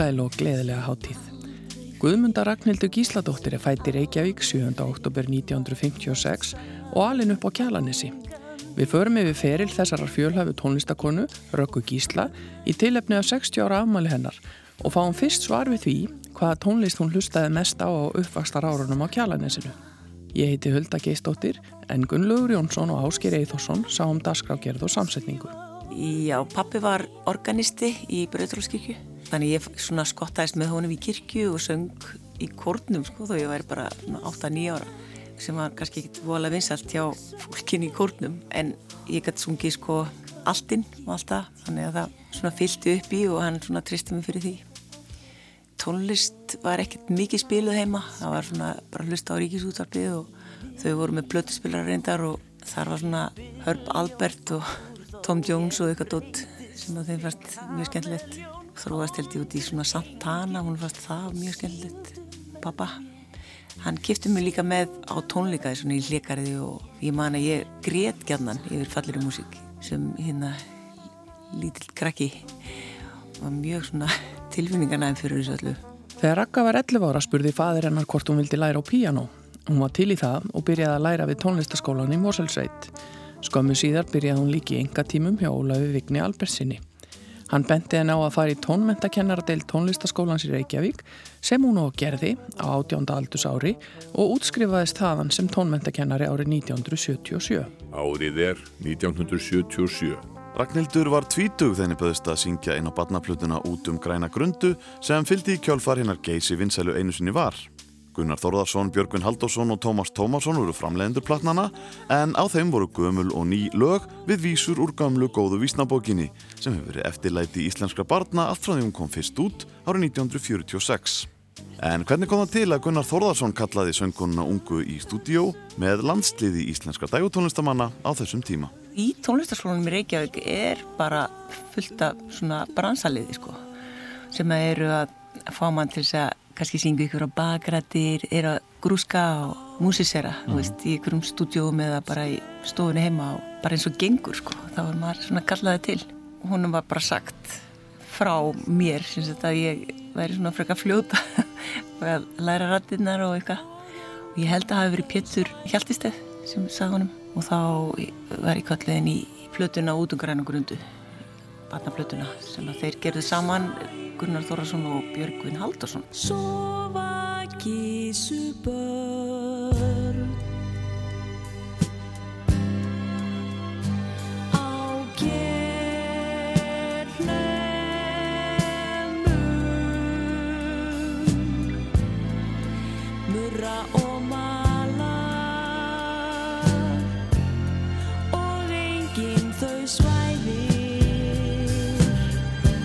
sæl og gleðilega háttíð. Guðmunda Ragnhildur Gísladóttir er fætt í Reykjavík 7. oktober 1956 og alin upp á Kjalanissi. Við förum yfir feril þessarar fjölhafu tónlistakonu, Rökku Gísla, í tilefni af 60 ára afmæli hennar og fáum fyrst svar við því hvaða tónlist hún hlustaði mest á á uppvakstar árunum á Kjalanissinu. Ég heiti Hulda Geistóttir en Gunnlaugur Jónsson og Ásker Eithosson sá um dasgrágerð og samsetningu. Já, pappi var organisti í Bröðrólskirkju Þannig ég svona skottaðist með honum í kirkju og söng í kórnum sko þó ég væri bara 8-9 ára sem var kannski ekkit vola vinsalt hjá fólkin í kórnum en ég gæti sungið sko alltinn og allt það þannig að það svona fylgti upp í og hann svona tristi mig fyrir því. Tónlist var ekkert mikið spiluð heima, það var svona bara hlusta á ríkisútvarpið og þau voru með blötuspilar reyndar og þar var svona Herb Albert og Tom Jones og eitthvað dótt sem að þeim fannst mjög skemmtilegt þróast held ég út í svona Santana hún fannst það mjög skemmtilegt pappa, hann kipti mig líka með á tónleika svona í hlikariði og ég man að ég grétt gætnan yfir falliru músík sem hérna lítill krakki. Var mjög svona tilfinningarnæðin fyrir þessu öllu. Þegar Raka var 11 ára spurði fadir hennar hvort hún vildi læra á píjano hún var til í það og byrjaði að læra við tónlistaskólan í Moselsveit Skömmu síðar byrjaði hún líki enga tímum hjá Ólafi Vigni Albertsinni Hann benti henn á að fara í tónmentakennardeild tónlistaskólans í Reykjavík sem hún og gerði á 18. aldus ári og útskrifaðist þaðan sem tónmentakennari árið 1977. Árið er 1977. Ragnhildur var tvítug þenni böðist að syngja inn á badnaflutuna út um græna grundu sem fylgdi í kjálfar hinnar geysi vinsælu einu sinni var. Gunnar Þórðarsson, Björgvin Haldásson og Tómas Tómasson voru framlegendur platnana en á þeim voru gömul og ný lög við vísur úr gamlu góðu vísnabókinni sem hefur verið eftirlæti í íslenskra barna allt frá því hún kom fyrst út árið 1946. En hvernig kom það til að Gunnar Þórðarsson kallaði söngununa ungu í stúdíó með landsliði íslenskra dægutónlistamanna á þessum tíma? Í tónlistaskólanum í Reykjavík er bara fullt af svona bransaliði sko sem eru að fá mann til að kannski syngu ykkur á bakrættir, er að grúska og músisera, mm. þú veist, í ykkurum stúdjóum eða bara í stofunni heima og bara eins og gengur, sko, þá var maður svona kallaði til. Húnum var bara sagt frá mér, syns að ég væri svona freka fljóta og að læra rættinnar og eitthvað og ég held að það hefði verið Pétur Hjaltisteð sem sagði honum og þá var ég kalliðin í flötuna út um græna grundu batnaflötuna sem að þeir gerðu saman Gunnar Þorrason og Björgvin Haldarsson Sofa kísu börn Á gerlemum Murra og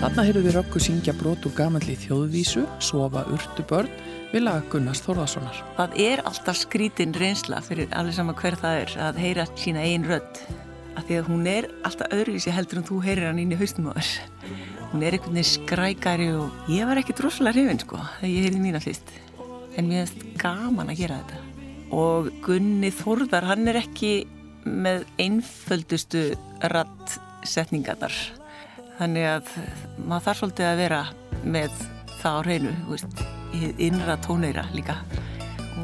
Þarna heyrðu við Röggu syngja brot úr gamalli þjóðvísu, sofa urtu börn, við laga Gunnars Þorðarssonar. Það er alltaf skrítin reynsla fyrir allir sama hver það er að heyra sína einn rödd. Af því að hún er alltaf öðruvísi heldur en þú heyrir hann inn í haustum á þess. Hún er einhvern veginn skrækari og ég var ekki droslega hrifin sko þegar ég heyrði mína fyrst. En mér finnst gaman að gera þetta. Og Gunni Þorðar, hann er ekki með einföldustu raddsetningarnar þannig að maður þarf svolítið að vera með það á hreinu veist, innra tóneira líka.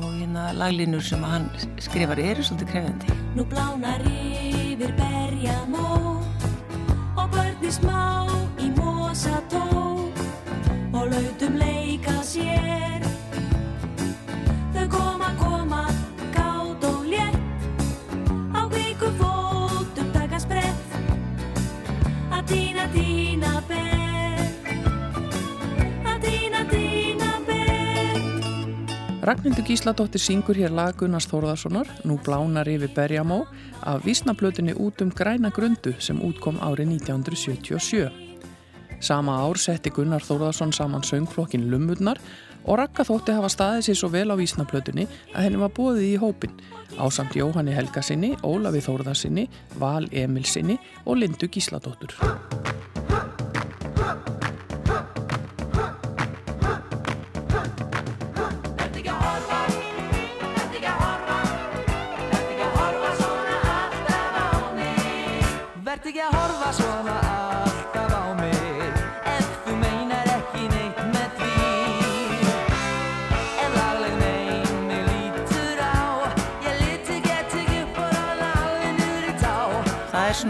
Og hérna laglínur sem hann skrifar eru svolítið krefendi Nú blánar yfir berja mó og börni smá í mosa tó og lautum leika sér. Þau koma, koma Athena, Athena Bear Athena, Athena Bear Ragnhildur Gísladóttir syngur hér lag Gunnars Þórðarssonar Nú blánar yfir Berjamó af vísnablötunni út um græna grundu sem útkom árið 1977. Sama ár setti Gunnar Þórðarsson saman söngflokkin Lummurnar og Rakka þótti hafa staðið sér svo vel á vísnablötunni að henni var bóðið í hópin á samt Jóhanni Helgasinni, Ólafi Þórðarsinni, Val Emilsinni og Lindu Gísladóttur.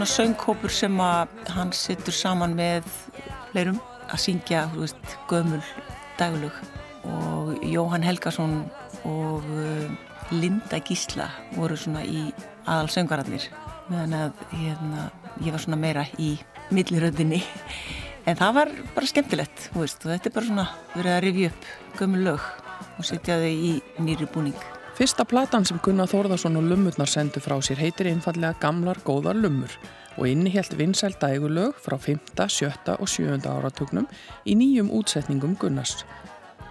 Svona söngkópur sem að hann sittur saman með fleirum að syngja, þú veist, gömul daglug og Jóhann Helgason og uh, Linda Gísla voru svona í aðal söngararnir meðan að hérna, ég var svona meira í milliröndinni en það var bara skemmtilegt veist, og þetta er bara svona verið að rifja upp gömul lög og setja þau í nýri búning Fyrsta platan sem Gunnar Þórðarsson og Lummurnar sendu frá sér heitir einfallega Gamlar góðar lummur og innihjælt vinsæl dægulög frá 5., 7. og 7. áratugnum í nýjum útsetningum Gunnars.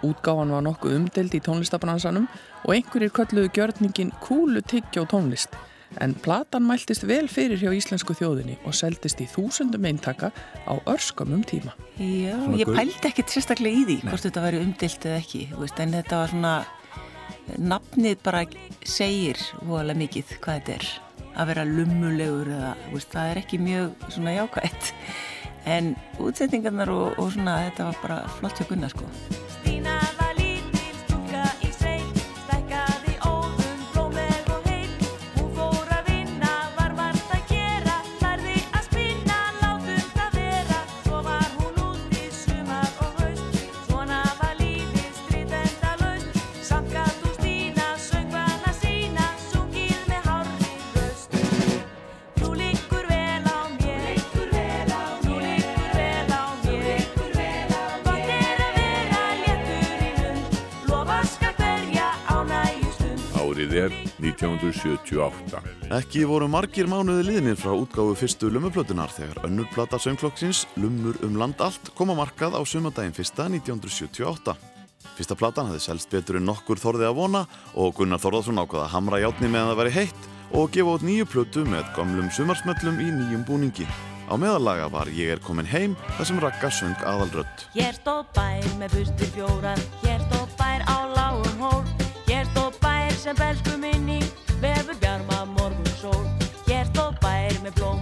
Útgáfan var nokkuð umdelt í tónlistabransanum og einhverjir kölluðu gjörningin kúlu tyggjó tónlist en platan mæltist vel fyrir hjá íslensku þjóðinni og seldist í þúsundum eintaka á örskamum tíma. Já, ég pældi ekkert sérstaklega í því hvort þetta væri umdelt eða ekki, en þetta var svona nafnið bara segir voðalega mikið hvað þetta er. Að vera lummulegur eða veist, það er ekki mjög svona jákvægt en útsetningarnar og, og svona þetta var bara flott hjá Gunnar sko Árið er 1978. Ekki voru margir mánuði liðnir frá útgáfu fyrstu lummuplötunar þegar önnur plata söngflokksins Lummur um land allt kom að markað á sumandaginn fyrsta 1978. Fyrsta platan hefði selst betur en nokkur þorði að vona og Gunnar Þorðarsson ákvaða að hamra játni meðan það væri heitt og gefa út nýju plötu með gamlum sumarsmöllum í nýjum búningi. Á meðalaga var Ég er komin heim þar sem Raka söng aðalrött. Hér stóð bær með bustur fjórar, hér stóð bær á lágum hól sem belsku minning vefur bjarma morgun sól Hér stóð bær með blóm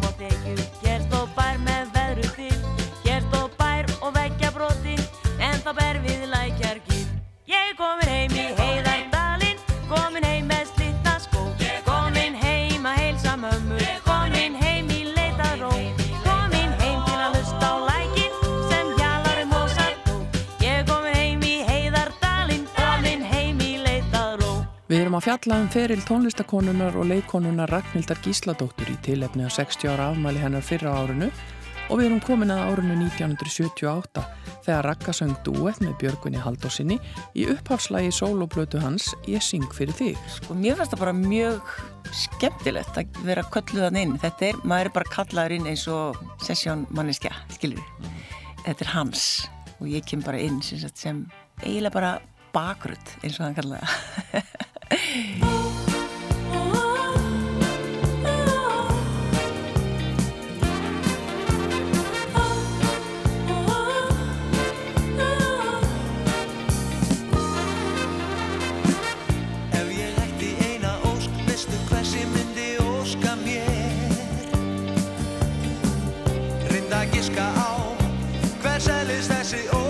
að fjalla um feril tónlistakonunar og leikonunar Ragnhildar Gísladóttur í tilefni á 60 ára afmæli hennar fyrra árinu og við erum komin að árinu 1978 þegar Ragga söng duett með Björgunni Haldósinni í upphafslægi soloplötu hans Ég syng fyrir þig. Sko mér finnst það bara mjög skemmtilegt að vera kölluðan inn. Þetta er, maður er bara kallaður inn eins og sessjónmanniska, skilur. Þetta er hans og ég kem bara inn sem, sem eiginlega bara bakrutt eins og hann kallaði svara Þú mundir á mig sjá hvað það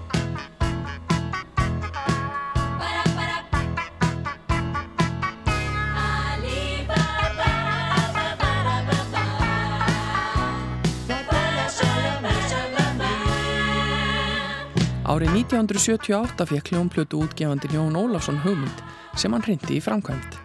Árið 1978 fekk hljónplötu útgefandi Jón Ólafsson hugmynd sem hann hrindi í framkvæmt.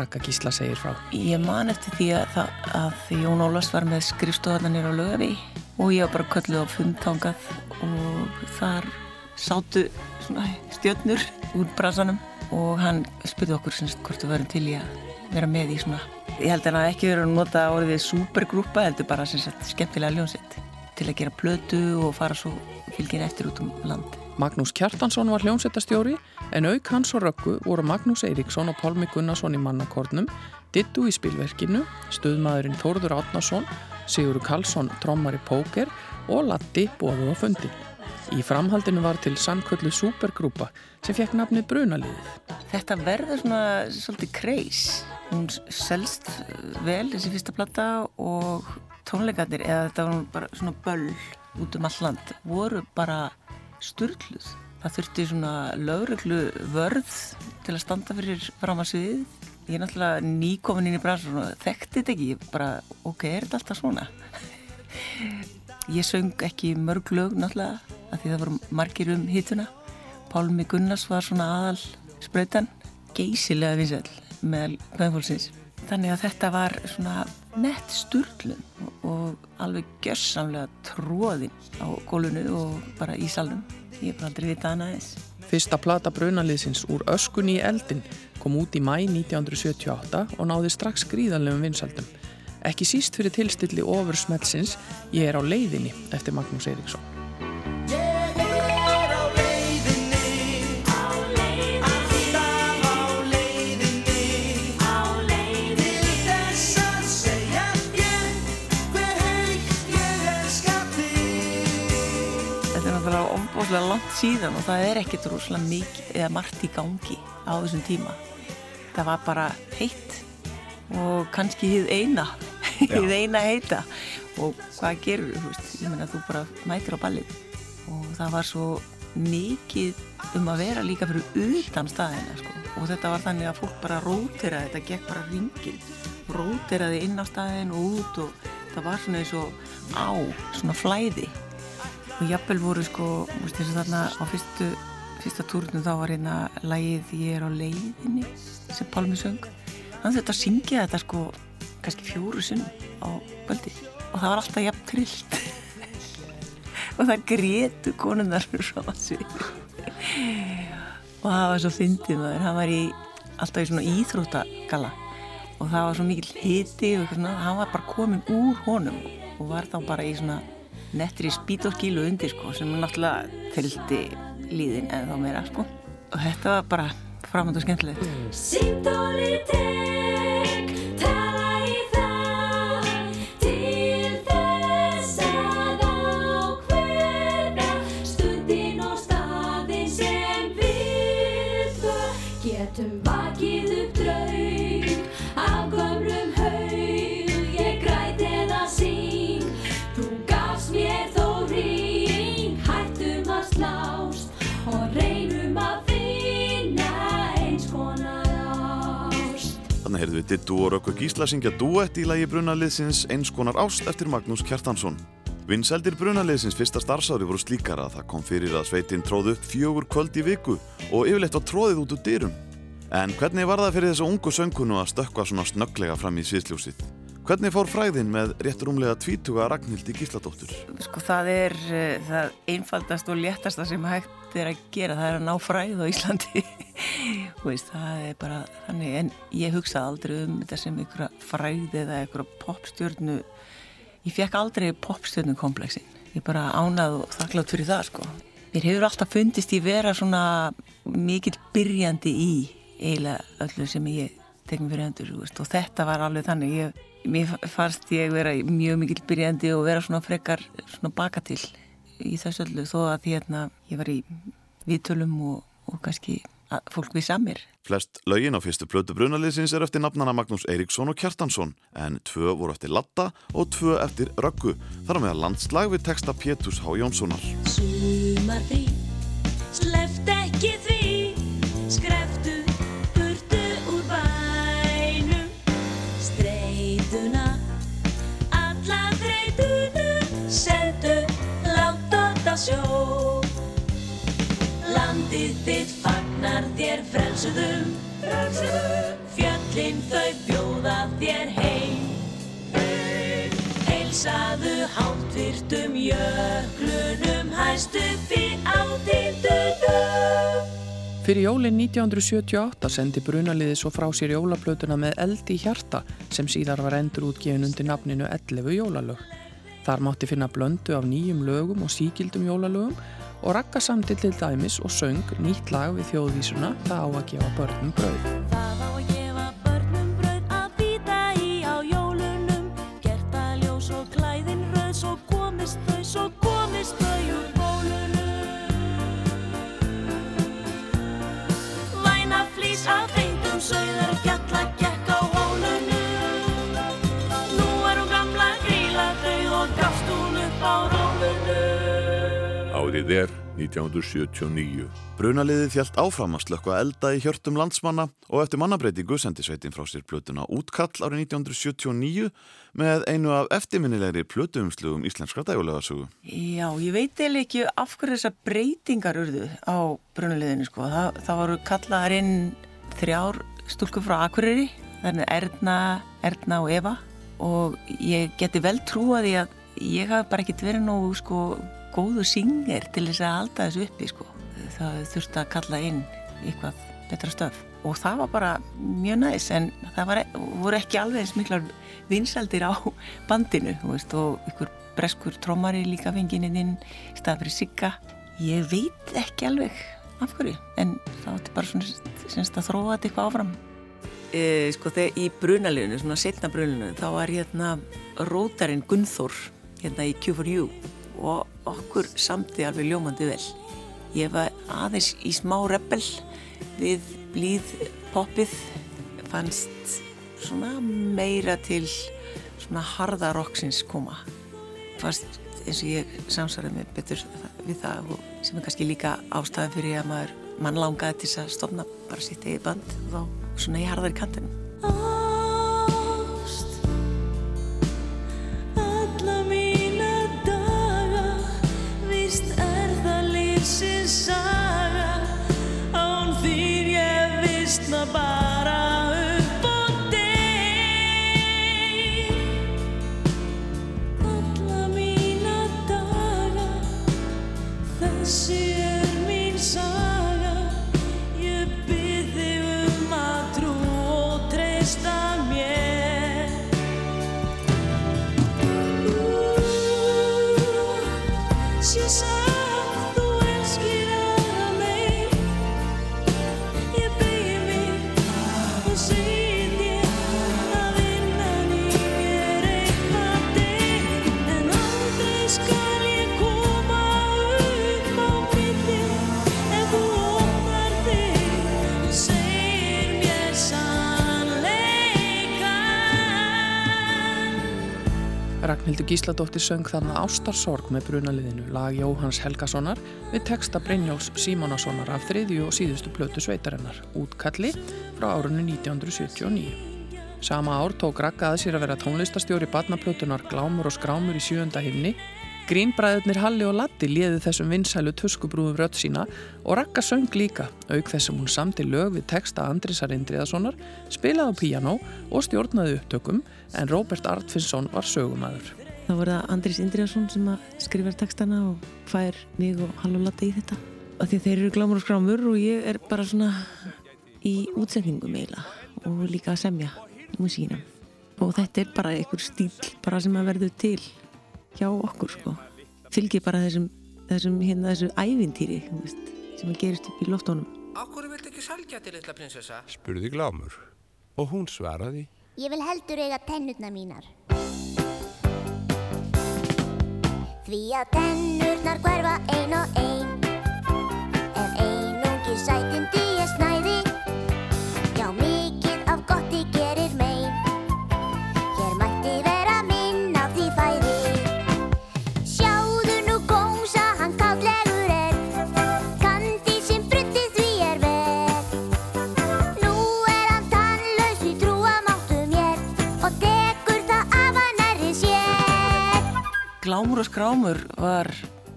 Raka Gísla segir frá. Ég man eftir því að, að Jón Ólafs var með skrifstofanir á lögafi og ég var bara kölluð á fundtangað og þar sátu stjörnur úr brasanum og hann spurði okkur semst hvort við varum til í að vera með í svona ég held að hann ekki verið að nota orðið supergrúpa, heldur bara semst skemmtilega ljónsitt til að gera plötu og fara svo fylgir eftir út um land Magnús Kjartansson var hljónsettastjóri en auk hans og röggu voru Magnús Eiríksson og Pálmi Gunnarsson í mannakornum Dittu í spilverkinu, stuðmaðurinn Þórður Átnarsson, Sigur Karlsson trommar í póker og Latti bóðu á fundin. Í framhaldinu var til sannkvöldu supergrúpa sem fekk nafni Brunaliðið. Þetta verður svona svolítið kreis. Hún selst vel þessi fyrsta platta og tónleikarnir, eða þetta var bara svona böll út um all land, voru bara sturgluð. Það þurfti svona lögreglu vörð til að standa fyrir fram að sviðið. Ég er náttúrulega nýkomin inn í bransun og þekkti þetta ekki, bara ok, er þetta alltaf svona? Ég söng ekki mörg lög náttúrulega, af því það voru margir um hittuna. Pálmi Gunnars var svona aðal spröytan, geysilega vinsall með kveðfólksins. Þannig að þetta var svona nett sturglun og alveg gössamlega tróðinn á gólunu og bara í salnum. Ég hef bara aldrei vitað hana eins. Fyrsta plata brunaliðsins úr öskunni í eldin kom út í mæ 1978 og náði strax gríðanlegum vinsaldum. Ekki síst fyrir tilstilli ofur smetsins Ég er á leiðinni eftir Magnús Eiríksson. Ofbúslega langt síðan og það er ekkert rúslega mikið eða margt í gangi á þessum tíma. Það var bara heitt og kannski hið eina hið eina heita. Og hvað gerur þú veist, ég menna þú bara mætir á ballið. Og það var svo mikið um að vera líka fyrir utan staðina sko. og þetta var þannig að fólk bara rótiraði þetta gekk bara ringin rótiraði inn á staðin og út og það var svona eins og á svona flæði og jafnvel voru sko þess að þarna á fyrstu fyrsta túrnum þá var hérna lægið Ég er á leiðinni sem Pálmi söng. Að þetta syngja þetta sko kannski fjóru sinn á kvöldi. Og það var alltaf jafn trillt. Og það grétu konunnar frá þessu og það var svo fyndið maður. Hann var í, alltaf í svona íþróttagalla. Og það var svo mikil hiti og hann var bara komin úr honum og var þá bara í svona nettri spítorskílu undir sko sem náttúrulega þeldi líðin eða þá meira sko. Og þetta var bara framöndu skemmtileg Sintolitek tala í það til þess að ákveða stundin og staðin sem við tvö getum vakið upp draug af gömlum haug heyrðum við Dittu og Rökku Gísla syngja duett í lagi brunaliðsins eins konar ást eftir Magnús Kjartansson. Vinseldir brunaliðsins fyrsta starfsári voru slíkar að það kom fyrir að sveitin tróð upp fjögur kvöld í viku og yfirleitt var tróðið út úr dyrum. En hvernig var það fyrir þessa ungu söngunu að stökkva svona snögglega fram í sviðsljósið? Hvernig fór fræðin með rétt rúmlega tvítuga Ragnhildi Gísladóttur? sko það er uh, það einfaldast og léttasta sem hægt er að gera það er að ná fræð á Íslandi. Veist, það er bara þannig en ég hugsaði aldrei um þetta sem einhverja fræð eða einhverja popstjörnu. Ég fekk aldrei popstjörnu komplexin ég bara ánað og þakklátt fyrir það sko. Mér hefur alltaf fundist ég vera svona mikill byrjandi í eiginlega öllu sem ég tekum fyrir hendur þú veist, og þetta var alveg þannig. Ég, mér fannst ég vera mjög mikill byrjandi og vera svona frekar svona baka til í þessu öllu þó að hérna ég var í viðtölum og, og kannski fólk vissi að mér Flest lögin á fyrstu plötu brunaliðsins er eftir nafnana Magnús Eiríksson og Kjartansson en tvö voru eftir Latta og tvö eftir Röggu þar á meðal landslag við texta Pétus H. Jónssonar. Sumarfrí, á sjó Landið þitt fagnar þér frelsuðum. Fjöllin þau bjóða þér heim. Heilsaðu háttvirtum jöklunum, hæstu fyrir átildunum. Fyrir jólinn 1978 sendi brunaliði svo frá sér jólaplötuna með eldi í hjarta sem síðar var endur útgefin undir nafninu 11 jólalög. Þar mátti finna blöndu af nýjum lögum og síkildum jólalögum og rakka samtill til dæmis og söng nýtt lag við þjóðvísuna það á að gefa börnum brauð. Rólunum Árið er 1979. Brunaliðið fjalt áfram að slökkva elda í hjörtum landsmanna og eftir mannabreitingu sendi sveitin frá sér plötuna Útkall árið 1979 með einu af eftirminnilegri plötuumslugum íslenskra dægulegarsögu. Já, ég veit eða ekki af hverju þessar breytingar urðu á brunulegðinu sko. Það, það voru kallaðar inn þrjár stúlkur frá Akureyri, þannig Erna, Erna og Eva og ég geti vel trúaði að ég hafi bara ekkert verið nógu sko góðu synger til þess að halda þessu uppi sko. Það þurfti að kalla inn eitthvað betra stöf og það var bara mjög næs en það var, voru ekki alveg eins miklar vinsaldir á bandinu veist, og ykkur breskur trómari líka fenginin inn í stað fyrir sigga. Ég veit ekki alveg af hverju en það var bara svona að þróa þetta eitthvað áfram. E, sko þegar í brunalinu, svona setna brunalinu, þá var hérna rótarinn Gunnþór hérna í Q4U og okkur samti alveg ljómandi vel. Ég var aðeins í smá rebel við blíð poppið fannst svona meira til svona harða rocksins koma. Fannst eins og ég samsvarði mig betur við það og sem er kannski líka ástæðan fyrir að maður mann langaði til að stofna bara sitt eigi band og þá svona í harðari kantinu. Lífsins saga. Án þín ég vistna bara upp á deg. Alla mína daga Þessi Gísladóttir söng þarna Ástarsorg með brunaliðinu lag Jóhanns Helgasonar við texta Brynjóls Símonassonar af þriðju og síðustu plötu sveitarinnar útkalli frá árunni 1979. Sama ár tók Ragga að sér að vera tónlistastjóri badnaplötunar Glámur og skrámur í sjönda himni. Grínbræðurnir Halli og Latti liðu þessum vinsælu tuskubrúðum rödd sína og Ragga söng líka, auk þessum hún samti lög við texta Andrisar Indriðasonar, spilaði á píanó og stjórnaði upptökum en Róbert Artfinsson var sögumæður. Það var það Andris Indriðarsson sem að skrifa textana og fær mig og Hall og Latta í þetta. Af því þeir eru glámur og skrámur og ég er bara svona í útsendingum eiginlega og líka að semja í músíkinum. Og þetta er bara einhver stíl bara sem að verður til hjá okkur sko. Fylgir bara þessum, þessum hérna þessu ævintýri þú veist, sem að gerist upp í loftónum. Akkur viltu ekki salgja til litla prinsessa? spurði Glámur og hún svaraði Ég vil heldur eiga tennurna mínar. Því að tennurnar hverfa ein og ein. Ef einungi sætindi ég snæði, Glámur og skrámur var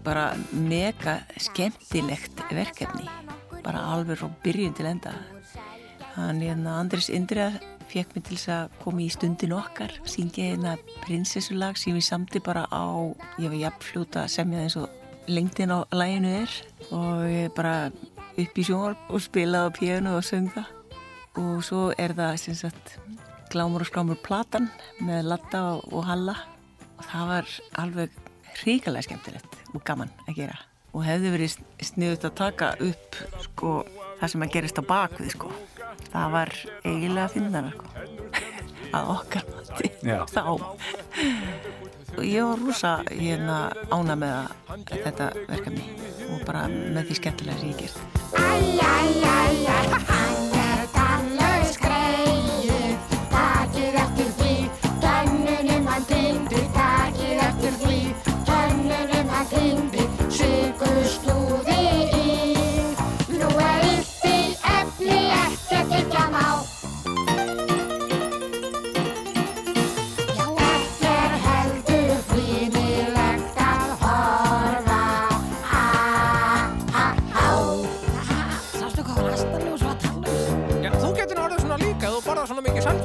bara mega skemmtilegt verkefni. Bara alveg frá byrjun til enda. Hann hérna Andris Indriða fekk mig til að koma í stundin okkar syngja hérna prinsessulag sem ég samti bara á ég var jafnfljóta að semja eins og lengtin á læginu er. Og ég bara upp í sjónvarp og spilaði á píanu og söng það. Og svo er það sem sagt Glámur og skrámur platan með Latta og Halla og það var alveg ríkalega skemmtilegt og gaman að gera og hefði verið sniðut að taka upp sko það sem að gerist á bakvið sko það var eiginlega að finna það sko að okkar mati Já. þá og ég var rosa hérna ána með að, þetta verkefni og bara með því skemmtilega sem ég gert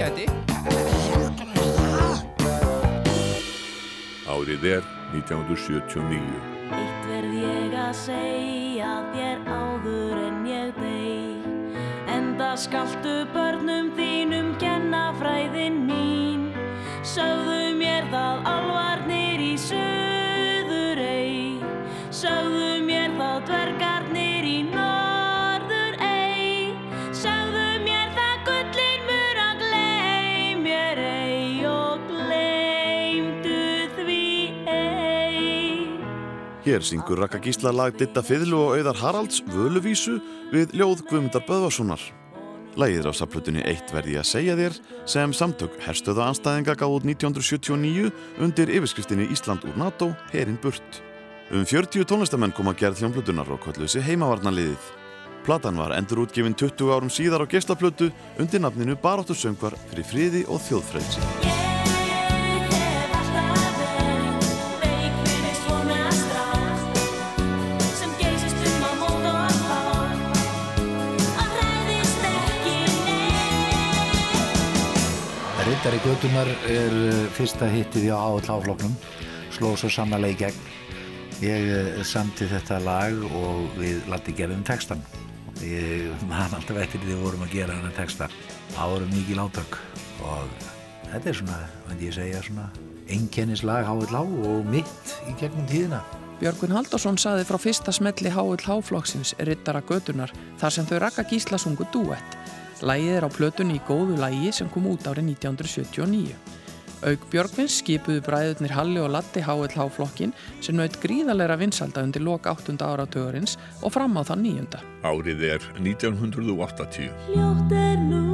sælgæti. Árið er 1979. Eitt verð ég að segja þér áður en ég dey Enda skaltu börnum þínum kenna fræðin mín Sögðu mér það alvarnir í söðurey Sögðu mér það dvergarnir Hér syngur Raka Gísla lag Ditta Fiðlu og Auðar Haralds Völuvísu við ljóð Guðmundar Böðvarssonar. Lægið er á saplutunni Eitt verði að segja þér sem samtök herstöða anstæðinga gáð út 1979 undir yfirskriftinni Ísland úr NATO, herinn burt. Um 40 tónlistamenn kom að gerð hljómblutunar og kolluð sér heimavarnaliðið. Platan var endur útgefin 20 árum síðar á geislaplötu undir nafninu Baráttu söngvar fyrir friði og þjóðfrelsi. Rittari Götunar er uh, fyrsta hittið á áhaldláfloknum, sló svo sannlega í gegn. Ég uh, samti þetta lag og við landi gerðum textan. Ég man alltaf eftir því við vorum að gera hana texta. Það voru mikið látök og þetta er svona, veit ég segja, svona einkennislag áhaldlá og mitt í gegnum tíðina. Björgun Haldarsson saði frá fyrsta smelli HLH-flokksins Rittara Götunar þar sem þau rakka gísla sungu duett. Lægið er á plötunni í góðu lægi sem kom út árið 1979. Auk Björgvins skipuðu bræðurnir Halli og Latti HLH-flokkin sem naut gríðalegra vinsalda undir lok 8. áratugurins og fram á það nýjunda. Árið er 1980.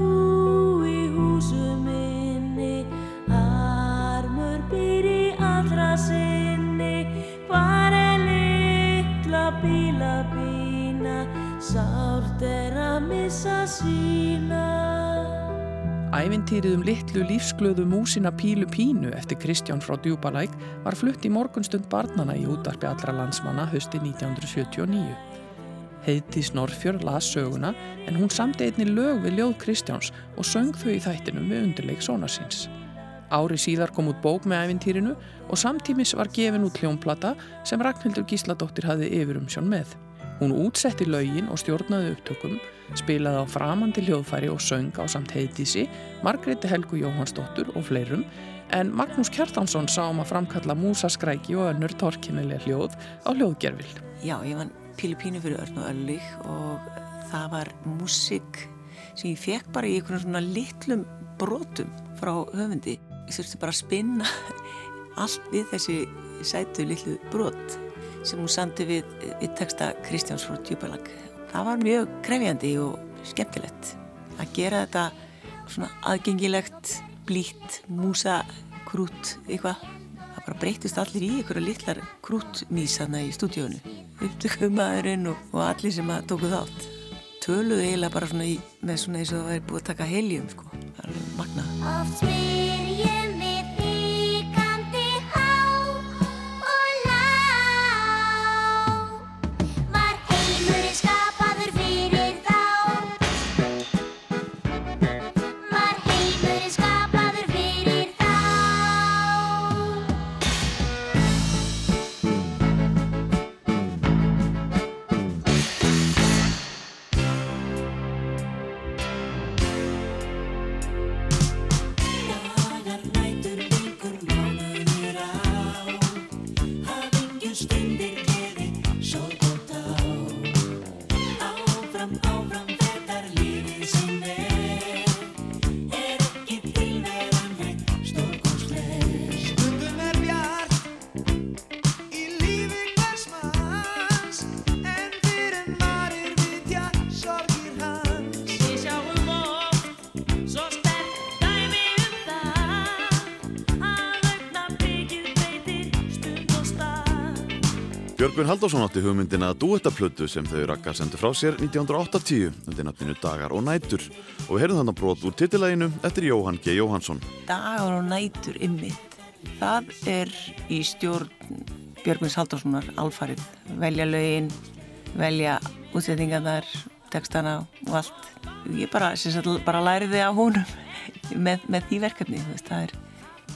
sárt er að missa sína. Ævintýrið um litlu lífsglöðu músina Pílu Pínu eftir Kristján frá Djúbalæk var flutt í morgunstund barnana í útarpi allra landsmanna hösti 1979. Heiðtís Norrfjörð las söguna en hún samti einni lög við ljóð Kristjáns og söng þau í þættinum við undirleik sonarsins. Ári síðar kom út bók með ævintýrinu og samtímis var gefin út hljómplata sem Ragnhildur Gísladóttir hafði yfirumsjón með. Hún útsetti lögin og stjórnaði upptökum, spilaði á framandi hljóðfæri og söng á samt heiðdísi, Margreði Helgu Jóhannsdóttur og fleirum, en Magnús Kjartansson sá um að framkalla músaskræki og önnur torkinnileg hljóð á hljóðgerfil. Já, ég vann Pílu Pínu fyrir Örn og Öllig og það var músik sem ég fekk bara í einhvern svona litlum brotum frá höfundi. Ég þurfti bara að spinna allt við þessi sætu litlu brot sem hún sandi við, við texta Kristjáns frá Djúbalag. Það var mjög krefjandi og skemmtilegt að gera þetta svona aðgengilegt, blítt, músa, krút, eitthvað. Það bara breytist allir í einhverja litlar krútmís þarna í stúdíónu. Upptökumæðurinn og, og allir sem að tóku þátt. Töluðu eiginlega bara svona í, með svona eins og það væri búið að taka heljum, sko. Það er magnað. Björgvin Halldórsson átti hugmyndina að duettaplötu sem þau rakkar sendu frá sér 1980 undir nafninu Dagar og nætur og við heyrðum þannig brot úr titilæginu eftir Jóhann G. Jóhansson. dagar og nætur ymmið. Það er í stjórn Björgvins Halldórssonar alfarið. Velja lögin, velja útsettingarnar, textana og allt. Ég bara, bara læriði á honum með, með því verkefni. það er,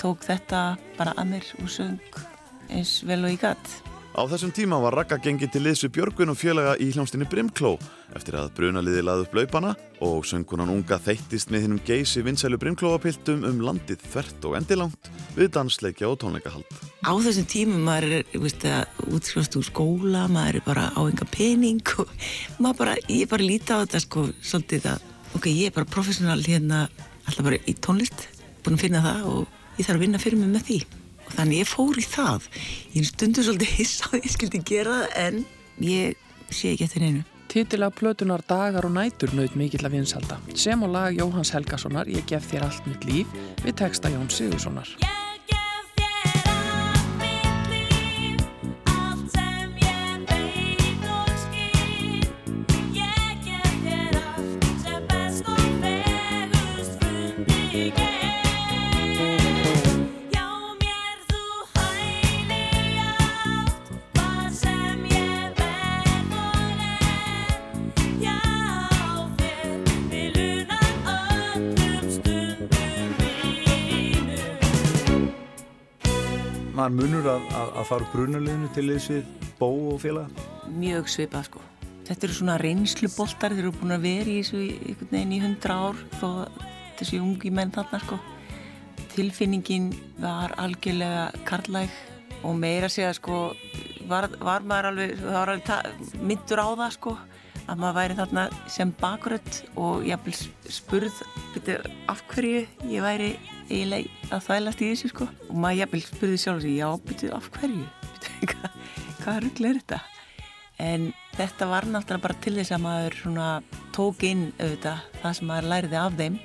tók þetta bara að mér og söng eins vel og ég gatt. Á þessum tíma var Ragga gengið til liðsu Björgvin og félaga í hljómsdynni Brimkló eftir að brunaliði laði upp laupana og söngunan unga þeittist með hinnum geysi vinsælu Brimklóapiltum um landið þvert og endilangt við dansleikja og tónleikahald. Á þessum tímum maður er, útskrifast úr skóla, maður er bara á enga pening og bara, ég bara líti á þetta sko svolítið að, ok, ég er bara professional hérna, alltaf bara í tónlist, búin að finna það og ég þarf að vinna fyrir mig með því. Þannig ég fór í það. Ég stundu svolítið hissa að ég skildi gera það en ég sé ekki eftir einu. Titilega plötunar Dagar og nætur naut mikill að vinsalda sem og lag Jóhanns Helgasonar Ég gef þér allt mitt líf við texta Jón Sigurssonar. Maður munur að, að, að fara úr brunaliðinu til þess við bó og félaga? Mjög svipað sko. Þetta eru svona reynsluboltar, þeir eru búin að vera í þessu einhvern veginn í hundra ár að þessi ungi menn þarna sko. Tilfinningin var algjörlega karlæg og meira segja sko var, var maður alveg, það var alveg myndur á það sko að maður væri þarna sem bakrödd og jafnvel spurð byrju, af hverju ég væri eiginlega að þvælast í þessu sko? Og maður jafnvel spurði sjálf sig, já, byrju, af hverju? Byrju, hvað, hvað rugl er þetta? En þetta var náttúrulega bara til þess að maður svona tók inn auðvitað það sem maður læriði af þeim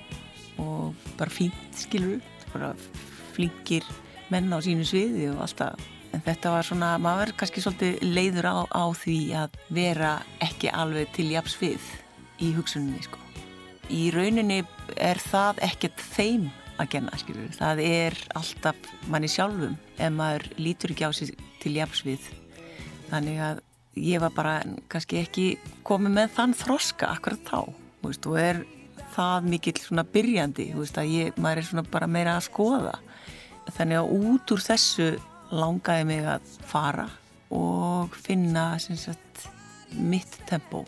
og bara fínt skilur bara flinkir menn á sínu sviði og alltaf en þetta var svona, maður var kannski svolítið leiður á, á því að vera ekki alveg til jafs við í hugsuninni sko. Í rauninni er það ekkert þeim að genna, skilur það er alltaf manni sjálfum ef maður lítur ekki á sig til jafs við. Þannig að ég var bara kannski ekki komið með þann þroska akkurat þá þú veist, og er það mikill svona byrjandi þú veist, að ég, maður er svona bara meira að skoða. Þannig að út úr þessu langaði mig að fara og finna sagt mitt tempó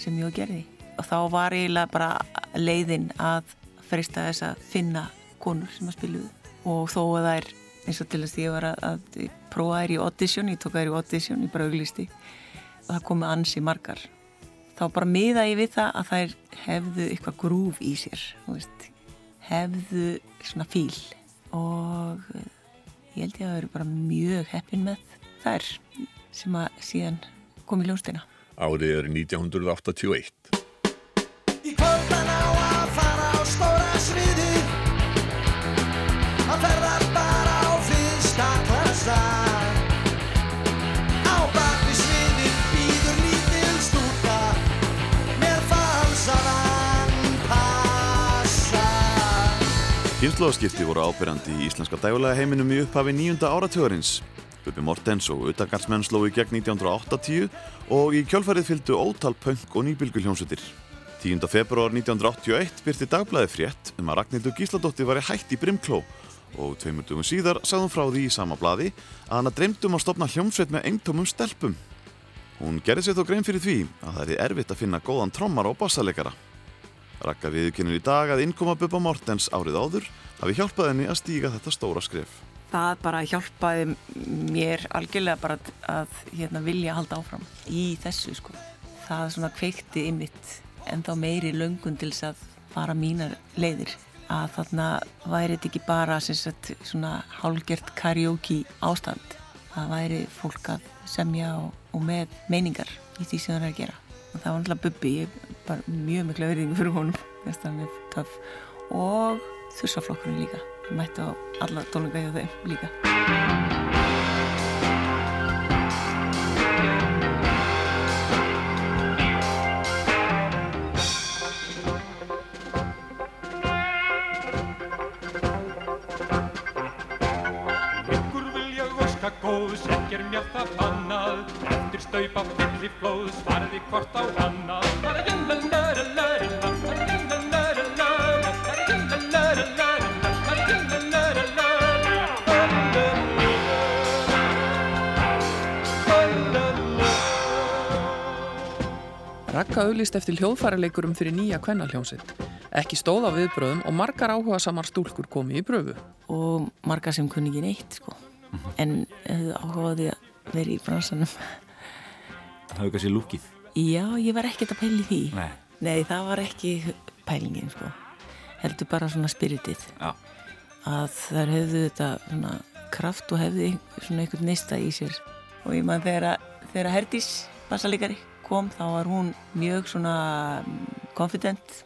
sem ég gerði. Og þá var eiginlega bara leiðin að frista þess að finna konur sem að spiluðu. Og þó að það er eins og til þess að ég var að, að prófa þær í audition, ég tók þær í audition, ég bara auglisti og það komi ansi margar. Þá bara miða ég við það að þær hefðu eitthvað grúf í sér veist, hefðu svona fíl. Og ég held ég að vera bara mjög heppin með þær sem að síðan kom í ljónstina Árið er 1981. Kynnslóðaskipti voru ábyrjandi í íslenska dægulega heiminum í upphafi nýjunda áratugurins. Bubi Mortens og Udagardsmenn slói gegn 1980 og í kjölfarið fylgdu ótal punk og nýbylguljónsutir. 10. februar 1981 byrti dagblæði frétt um að Ragnhildur Gísladóttir var hætt í Brimkló og tveimur dugum síðar sagði hún frá því í sama blaði að hana dreymdum að stopna hljómsveit með eintómum stelpum. Hún gerði sér þó grein fyrir því að það er erfitt að finna góðan trommar og bassalegara. Ragga viðkynir í dag að innkoma Bubba Mortens árið áður hafi hjálpað henni að stíga þetta stóra skref. það bara hjálpaði mér algjörlega bara að hérna, vilja halda áfram í þessu sko. Það svona kveikti ymitt en þá meiri löngun til þess að fara mínar leiðir að þarna væri þetta ekki bara sagt, svona hálgjört karaoke ástand það væri fólk að semja og, og með meiningar í því sem það er að gera og það var náttúrulega er bara mjög miklu verðingu fyrir honum. Og þursaflokkurinn líka. Ég mætti á alla tónleika hjá þeim líka. Góðs, ekkir mjátt að fannað Eftir staupa Ragga auðlist eftir hljóðfæraleikurum fyrir nýja kvennaljónsitt. Ekki stóð á viðbröðum og margar áhuga samar stúlkur komi í pröfu. og margar sem kunni ekki neitt sko. en hefðu áhugaði að vera í bransanum Það hefur kannski lúkið. Já, ég var ekkert að pæli því Nei. Nei, það var ekki pælingin sko. heldur bara svona spiritið Já. að þær hefðu þetta svona kraft og hefðu svona einhvern neista í sér og ég maður þegar, þegar Herdís bassalegari kom þá var hún mjög svona mm, confident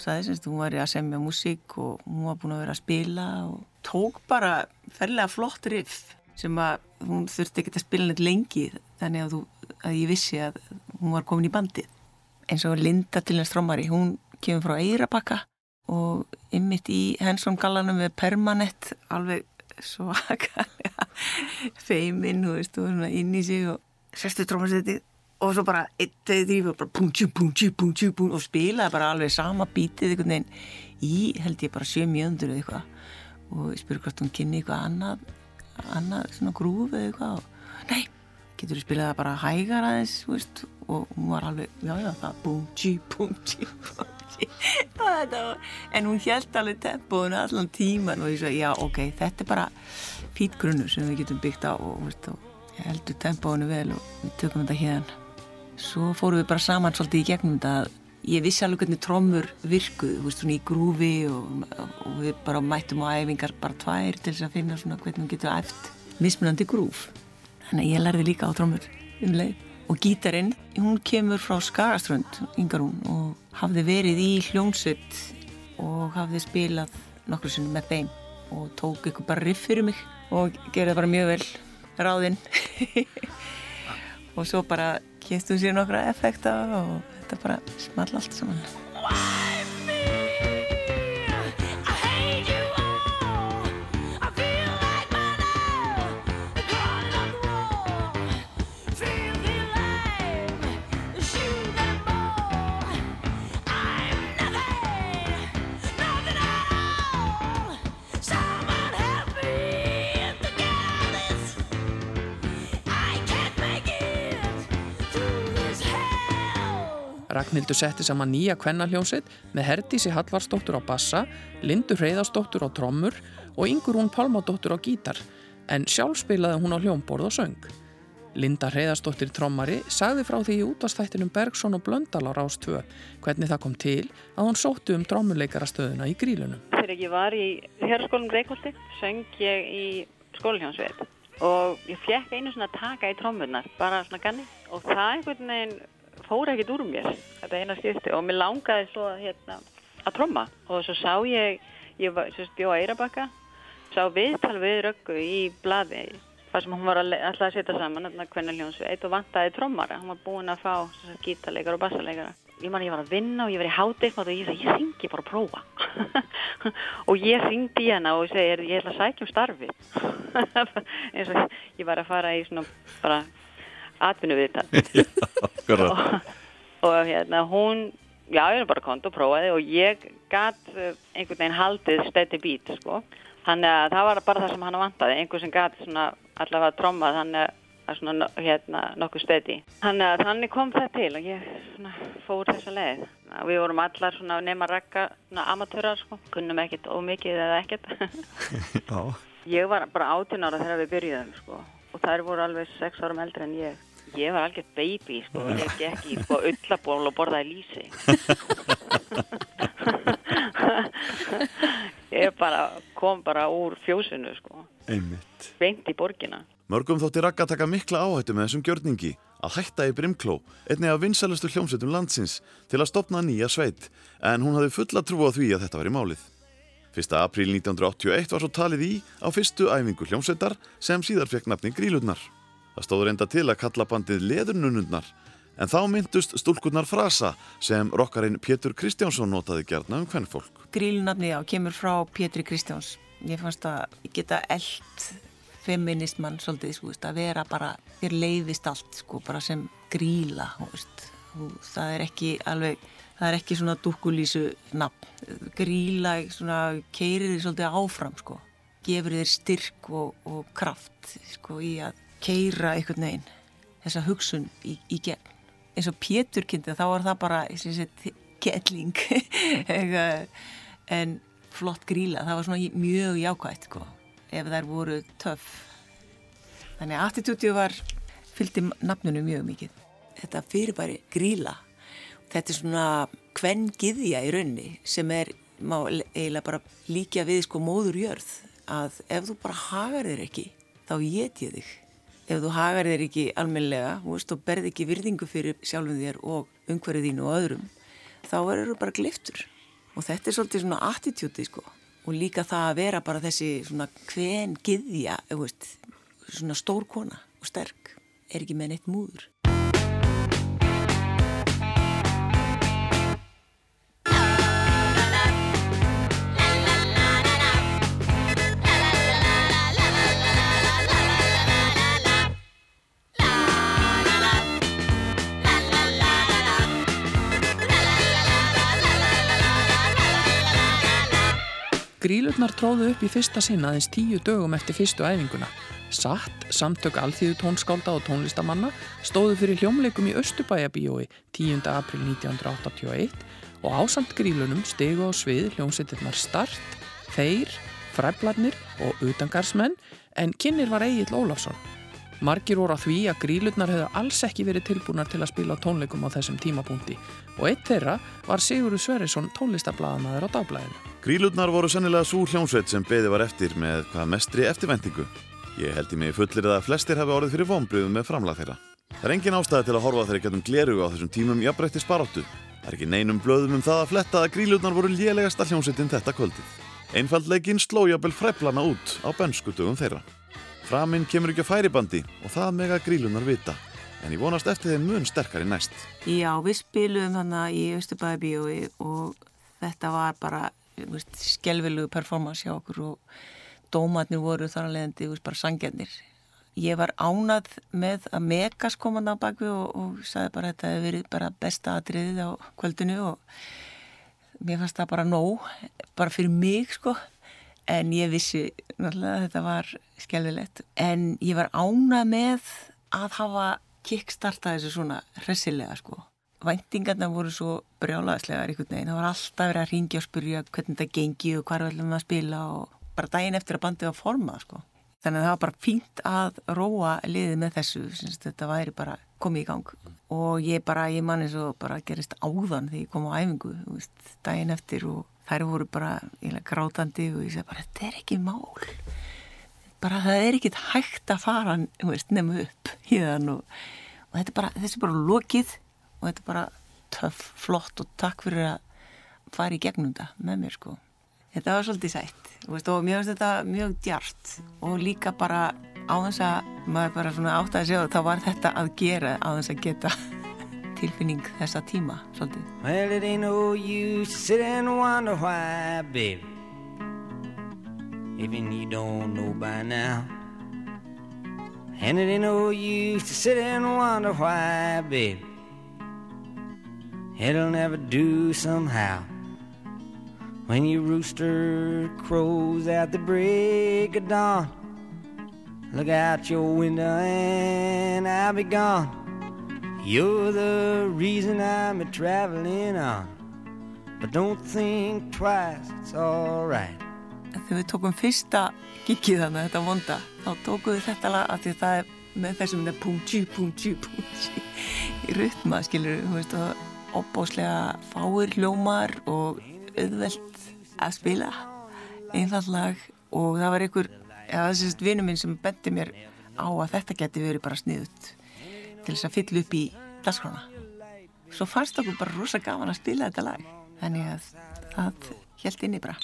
sagði semst, hún var að semja músík og hún var búin að vera að spila og tók bara ferlega flott riff sem að hún þurfti ekki að spila neitt lengi þannig að, þú, að ég vissi að hún var komin í bandið. Eins og Linda til hennar strómari, hún kemur frá Eirabakka og ymmit í Hensson gallanum með permanent alveg svakalega feiminn, og inn í sig og sestu trómasettið og svo bara eitt, þrjú og bara búm, tjú, búm, tjú, búm, tjú, og spilaði bara alveg sama bítið einhvern veginn í, held ég bara sjö mjöndur eða eitthvað. Og ég spurði hvort hún kynni eitthvað annað annað svona grúf eða eitthvað og nei, getur þú spilað það bara hægar aðeins, veist? Og hún var alveg, já, já, það búm, tjú, búm, tjú, búm, tjú en hún held alveg tempóinu allan tíman og ég svo, já, ok þetta er bara fít grunnur sem við getum byggt á og, veist, og heldur tempóinu vel og við tökum þetta hérna svo fórum við bara saman svolítið í gegnum þetta. Ég vissi alveg hvernig trommur virkuð, þú veist, svona í grúfi og, og við bara mættum á æfingar bara tvær til þess að finna svona hvernig hún getur æft mismunandi grúf. Þannig að ég lærði líka á trommur um leið. Og gítarinn, hún kemur frá Skagaströnd, Ingarún og hafði verið í hljónsveit og hafði spilað nokkru sinni með þeim og tók ykkur bara riff fyrir mig og gerði bara mjög vel ráðinn. Og svo bara kynstu sér nokkra effekta og þetta bara small allt saman Ragnhildur setti saman nýja kvennaljónsitt með Herdísi Hallvarsdóttur á bassa, Lindu Hreyðarsdóttur á trommur og Ingurún Pálmadóttur á gítar, en sjálf spilaði hún á hljómborð og söng. Linda Hreyðarsdóttir trommari sagði frá því í útastættinum Bergson og Blöndal á Rás 2 hvernig það kom til að hún sóttu um trommuleikarastöðuna í grílunum. Þegar ég var í hérskólum Reykjóldi söng ég í skólihjónsveit og ég fekk einu svona taka í trommunar, bara svona ganni og það einhvern veginn fór ekkert úr mér þetta eina skipti og mér langaði svo hérna, að tromma. Og svo sá ég ég var, svo stjó að Eirabakka sá viðtal við Röggu í blaði þar sem hún var að, alltaf að setja saman hvernig hljónsveit og vantaði trommara. Hún var búin að fá gítarleikar og bassarleikara ég man ég var að vinna og ég var í háteikmátt og ég sagði ég syngi bara að prófa. Og ég syngdi hana og ég segi ég ætla að sækja um starfi eins og ég var að fara í svona bara atvinnu viðtal og, og hérna hún já ég er bara kont og prófaði og ég gætt einhvern veginn haldið steady beat sko. Þannig að það var bara það sem hann vantaði einhver sem gætt svona allavega trommað þannig að svona hérna nokkuð steady. Þannig að þannig kom það til og ég svona fór þessa leið. Við vorum allar svona nema rakka amatörar sko. Kunnum ekkert ómikið eða ekkert. Ég var bara 18 ára þegar við byrjuðum sko. Og þær voru alveg 6 árum eldri en ég. Ég var algjört baby sko, ég gekk í sko ullaból og borðaði lýsi. ég bara kom bara úr fjósinu sko, Einmitt. beint í borgina. Mörgum þótti Ragga taka mikla áhættu með þessum gjörningi að hætta í Brimkló, einni af vinsælustu hljómsveitum landsins, til að stopna nýja sveit, en hún hafði fulla trú á því að þetta var í málið. 1. apríl 1981 var svo talið í á fyrstu æfingu hljómsveitar sem síðar fekk nafni Grílurnar. Það stóð reynda til að kalla bandið Leðurnunundnar, en þá myndust stúlkurnar frasa sem rockarinn Pétur Kristjánsson notaði gerna um hvern fólk. Grílunafni á kemur frá Pétri Kristjáns. Ég fannst að geta eld feministmann svolítið, sko, að vera bara, þér leiðist allt, sko, bara sem gríla. Og það er ekki alveg, það er ekki svona dúkkulísu nafn. Gríla svona keirir þér svolítið áfram, sko. Gefur þér styrk og, og kraft, sko, í að keira einhvern veginn þessa hugsun í, í gegn. Eins og Pétur kynnti, þá var það bara, kettling, en flott gríla, það var svona mjög jákvægt, sko ef þær voru töff. Þannig að attitútið var fylgdi nafnunum mjög mikið. Þetta fyrirbæri gríla, þetta er svona hvenn giðja í raunni sem er, má eiginlega bara líka við sko móður jörð að ef þú bara hagar þér ekki, þá get ég þig. Ef þú hagar þér ekki almenlega, veist, og berð ekki virðingu fyrir sjálfum þér og umhverfið þínu og öðrum, þá verður þú bara gliftur. Og þetta er svolítið svona attitútið sko og líka það að vera bara þessi svona hven giðja, svona stór kona og sterk er ekki með neitt múður. Grílurnar tróðu upp í fyrsta sinna aðeins tíu dögum eftir fyrstu æfinguna. Satt, samtök alþýðu tónskálda og tónlistamanna stóðu fyrir hljómleikum í Östubæjabíói 10. april 1981 og ásamt grílunum stegu á svið hljómsveitirnar Start, Þeir, Fræblarnir og Utangarsmenn en kynir var Egil Ólafsson. Margir voru á því að grílurnar hefðu alls ekki verið tilbúnar til að spila tónleikum á þessum tímapunkti og eitt þeirra var Sigurður Sverrisson tónlistablaðanaður á dagblæðinu. Grílurnar voru sannilega svo hljómsveit sem beði var eftir með hvað mestri eftirvendingu. Ég held í mig fullir að flestir hafi orðið fyrir vonbröðum með framlag þeirra. Það er engin ástæði til að horfa þeirra getum gleru á þessum tímum jafnbreytti sparáttu. Það er ekki neinum blöðum um það að fletta að grílurnar voru lélegasta hljómsveitin þetta kvöldið. Einfaldleikin sló jafnvel fræflana út á bönskutugum þeirra. Framinn kemur ekki á færibandi og það mega grílunar vita, en ég vonast eftir þeim mun sterkari næst. Já, við spilum þannig í Östubæðabíói og þetta var bara skelvilugu performance hjá okkur og dómatnir voru þar að leiðandi bara sangjarnir. Ég var ánað með að Megas kom hann á bakvi og, og sagði bara að þetta hefði verið bara besta atriðið á kvöldinu og mér fannst það bara nóg, bara fyrir mig sko. En ég vissi náttúrulega að þetta var skjálfilegt en ég var ánað með að hafa kickstartað þessu svona hressilega sko væntingarna voru svo brjálaðslegar einhvern veginn, það var alltaf verið að ringja og spurja hvernig þetta gengi og hvað er allir að spila og bara daginn eftir að bandið var formað sko. Þannig að það var bara fínt að róa liðið með þessu, þetta væri bara komið í gang. Og ég bara, ég man eins og bara gerist áðan þegar ég kom á æfingu, veist, daginn eftir og þær voru bara grátandi og ég segi bara, þetta er ekki mál. Bara það er ekkit hægt að fara nefnu upp hérna og, og þetta er bara, þessi er bara lokið og þetta er bara töff, flott og takk fyrir að fara í gegnum þetta með mér sko. Þetta var svolítið sætt veist, og þetta mjög djart og líka bara á þess að maður bara svona átt að segja þá var þetta að gera á þess að geta tilfinning þessa tíma svolítið. Well it ain't no use to sit and wonder why baby Even you don't know by now. And it ain't no use to sit and wonder why baby It'll never do somehow. When your rooster crows at the break of dawn Look out your window and I'll be gone. You're the reason I'm a traveling on. But don't think twice, it's alright. Þegar við tókum fyrsta gigið þannig þetta vonda þá tókuðu þetta lag af því það er með þessum þetta pum-tjú, pum-tjú, pum-tjú í rytma, skilur þú veist og opbáslega fáir hljómar og auðvelt að spila einfall lag. Og það var einhver, ja, þessi vinnu minn sem bendi mér á að þetta geti verið bara sniðut til þess að fylla upp í dasgrána svo fannst okkur bara rosa gaman að spila þetta lag. Þannig að það held inni bara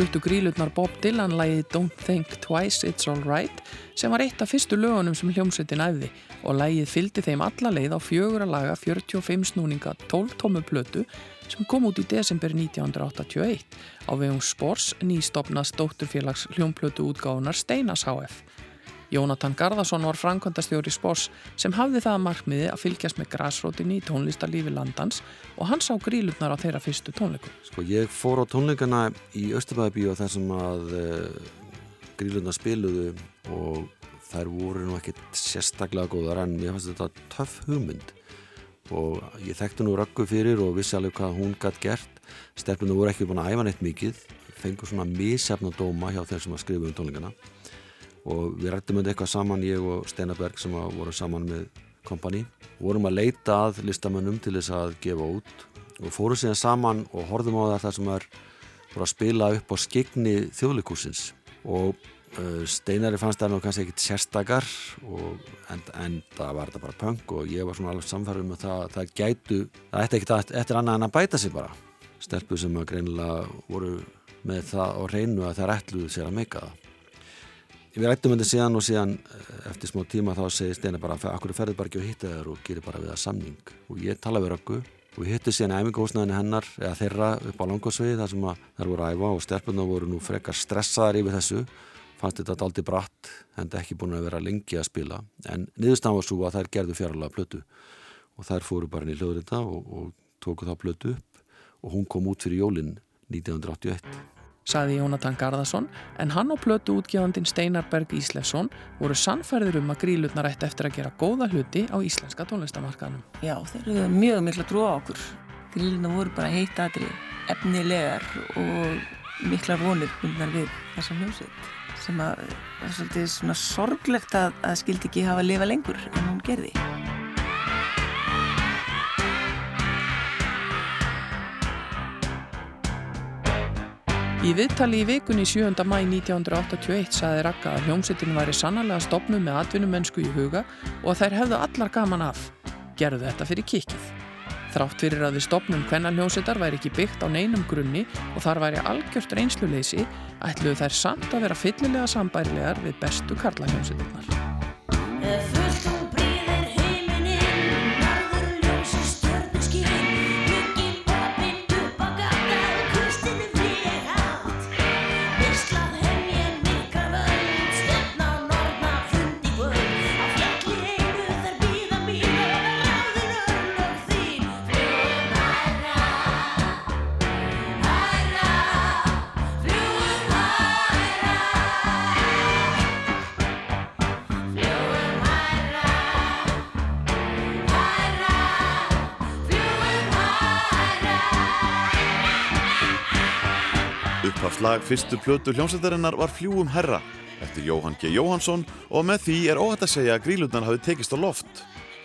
fluttu grílutnar Bob Dylan lægið Don't Think Twice It's Alright sem var eitt af fyrstu lögunum sem hljómsveitin æfði og lægið fylgdi þeim alla leið á fjögur að laga 45 snúninga 12 tómu plötu sem kom út í desember 1981 á vegum Spors nýstofnast dótturfélags hljómplötu útgáðunar Steinas HF. Jónatan Garðarsson var framkvæmdastjóri Spors sem hafði það að markmiði að fylgjast með græsrótinni í tónlistarlífi landans og hann sá grílutnar á þeirra fyrstu tónleikum. Sko ég fór á tónleikana í Östubæðabíu þar sem að uh, grílutnar spiluðu og þær voru nú ekkert sérstaklega góðar en mér fannst þetta töff hugmynd og ég þekkti nú röggu fyrir og vissi alveg hvað hún gætt gert. Stelpunum voru ekki búin að æfa neitt mikið, fengur svona misjafna dóma hjá þeir sem að skrifa um tónleikana og við rættum um eitthvað saman ég og Steinaberg sem voru saman með kompani vorum að leita að listamönnum til þess að gefa út og fórum síðan saman og horfum á það þar sem er voru að spila upp á skegni þjóðleikúsins og uh, Steinari fannst það nú kannski ekkit sérstakar og, en, en það var þetta bara punk og ég var svona alveg samfærið með það það gætu, það ætti ekkit eftir annað en að bæta sig bara. Stelpu sem að greinilega voru með það og reynu að það ætluðu sér að meika það Við rættum þetta síðan og síðan eftir smá tíma þá segir Steina bara akkur ferði bara ekki að hitta þér og gerir bara við það samning? Og ég tala við Röggu og við hittum síðan æfingahúsnaðinu hennar eða þeirra upp á langosvið þar sem þær voru að æfa og stelpunna voru nú frekar stressaðar yfir þessu. Fannst þetta daldi bratt en ekki búin að vera lengi að spila. En niðurstafn var svo að þær gerðu fjárlega plötu. Og þær fóru bara inn í hljóðrita og, og tóku þá plötu upp. Og hún kom út fyrir jólinn 1981 saði Jónatan Garðarsson, en hann og plötu útgefandin Steinar Berg Íslefsson voru sannferðir um að grílutnar ætti eftir að gera góða hluti á íslenska tónlistamarkaðnum. Já, þeir eru mjög mikla trú á okkur. Grílutnar voru bara heitt aðri, efnilegar og mikla vonir bundnar við þessa hljómsveit sem að það er svolítið svona sorglegt að, að skildi ekki hafa að lifa lengur en hún gerði. Í viðtali í vikunni 7. mæ 1981 saði Raka að hljómsettin væri sannarlega stopnuð með atvinnumennsku í huga og að þær hefðu allar gaman af. Gerðu þetta fyrir kikið. Þrátt fyrir að við stopnum hvenna hljómsettar væri ekki byggt á neinum grunni og þar væri algjört reynsluleysi ætluðu þær samt að vera fyllilega sambærilegar við bestu karla Upphafslag fyrstu plötu hljómsveitarinnar var Fljúum herra eftir Jóhann G. Jóhansson og með því er óhætt að segja að grílutnar hafi tekist á loft.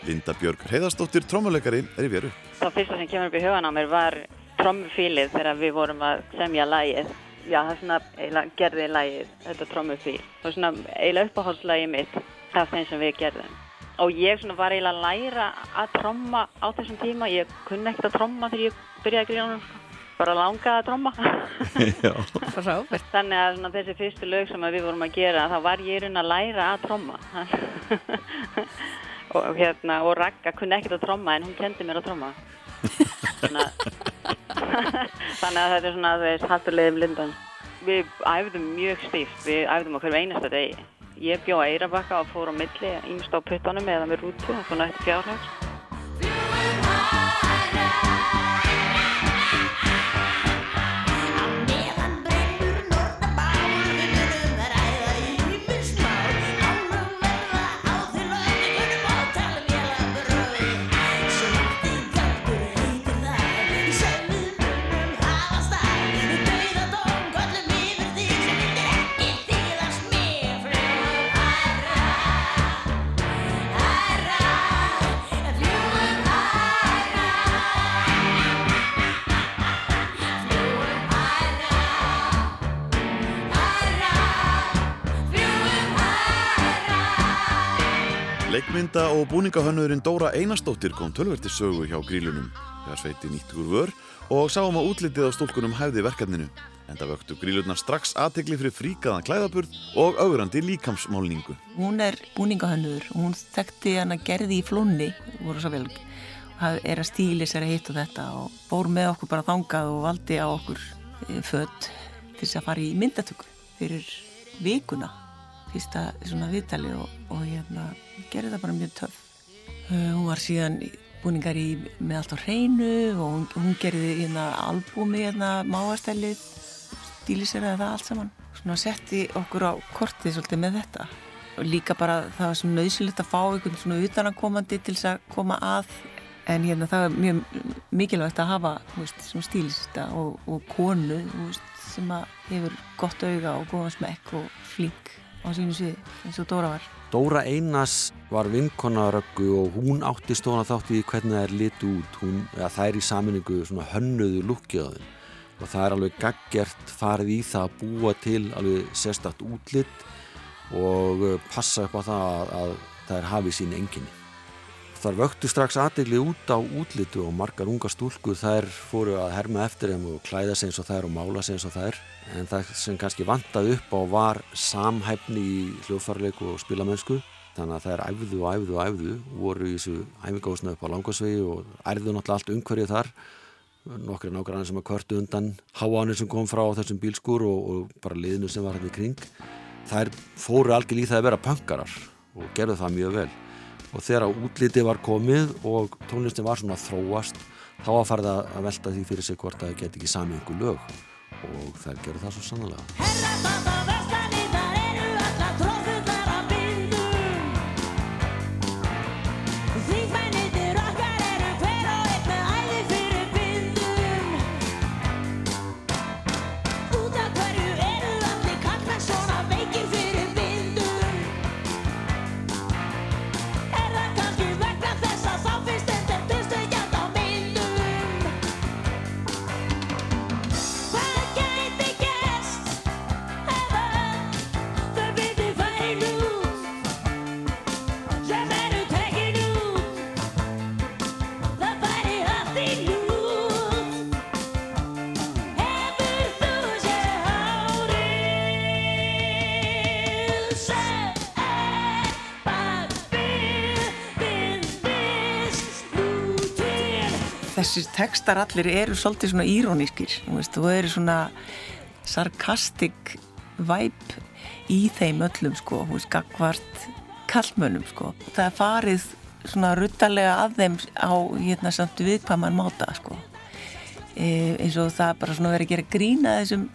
Linda Björg Heiðarsdóttir, trómuleikari, er í veru. Það fyrsta sem kemur upp í hugan á mér var trómufílið þegar við vorum að semja lægið. Já, það er svona eiginlega gerði lægið, þetta trómufíl. Það er svona eiginlega uppáhaldslægið mitt af þeim sem við gerðum. Og ég svona var eiginlega að læra að tróma á þessum tíma. Ég kunni ekkert að tróma þegar ég byrjaði að gríla. Bara langaði að tromma. Þannig að svona, þessi fyrstu lög sem að við vorum að gera, þá var ég í raun að læra að tromma. og, hérna, og Ragga kunni ekkert að tromma en hún kendi mér að tromma. Þannig að, þannig að þetta er svona, veist, hattulegum lindan. Við æfðum mjög stíft, við æfðum okkur einasta degi. Ég bjó að Eirabakka og fór á milli, ímst á puttanum eða með rútu, svona eftir fjárhags. Og búningahönnurinn Dóra Einarsdóttir kom tölverti sögu hjá grílunum þegar sveiti nýtt úr vör og sáum að útlitið á stúlkunum hæfði verkefninu en það vöktu grílurnar strax aðtegli fyrir fríkaðan klæðaburð og augrandi líkamsmálningu. Hún er búningahönnur og hún þekkti hann að gerði í flunni, voru svo vel það er að stíli sér að hitt og þetta og fór með okkur bara þangað og valdi á okkur eh, född til þess að fara í myndatöku fyrir vikuna fyrsta svona viðtali og, og hérna gerði það bara mjög töff. Uh, hún var síðan búningar í með allt á hreinu og hún, hún gerði hérna albúmi hérna máastælið stíliseraði það allt saman. Svona setti okkur á kortið svolítið með þetta. Og líka bara það var svona nöðsilegt að fá einhvern svona utanakomandi til þess að koma að. En hérna það er mjög mikilvægt að hafa veist, svona stílista og, og konu veist, sem að hefur gott auga og góðan smekk og flink á sínu sviði eins og Dóra var. Dóra Einars var vinkonaröggu og hún átti stóna þátt í hvernig það er litu út. Hún, ja, það er í saminningu hönnuðu lukkiðaðin og það er alveg gaggert farið í það að búa til alveg sérstakt útlitt og uh, passa upp á það að, að það er hafið sín enginni þar vöktu strax aðdegli út á útlitu og margar unga stúlkur þær fóru að herma eftir þeim og klæða sig eins og þær og mála sig eins og þær. En það sem kannski vantaði upp á var samhæfni í hljóðfarleiku og spilamennsku. Þannig að þær æfðu og æfðu og æfðu voru í þessu æfingásna upp á langarsvegi og ærðu náttúrulega allt umhverju þar. Nokkri nákvæmlega sem að kvörtu undan háanir sem kom frá þessum bílskur og, og bara liðinu sem var hérna í kring. Þær fóru algjör í það að vera pönkarar og gerðu það mjög vel og þegar útliti var komið og tónlistin var svona þróast þá að farið að velta því fyrir sig hvort að það geti ekki sami ykkur lög. Og þær gerðu það svo sannlega þessir textar allir eru svolítið svona írónískir veist, og eru svona sarkastik væp í þeim öllum sko, hú veist, gagvart kallmönnum sko. Það er farið svona ruttalega að þeim á hérna samt viðkvæman máta sko. E, eins og það bara svona verið að gera grína þessum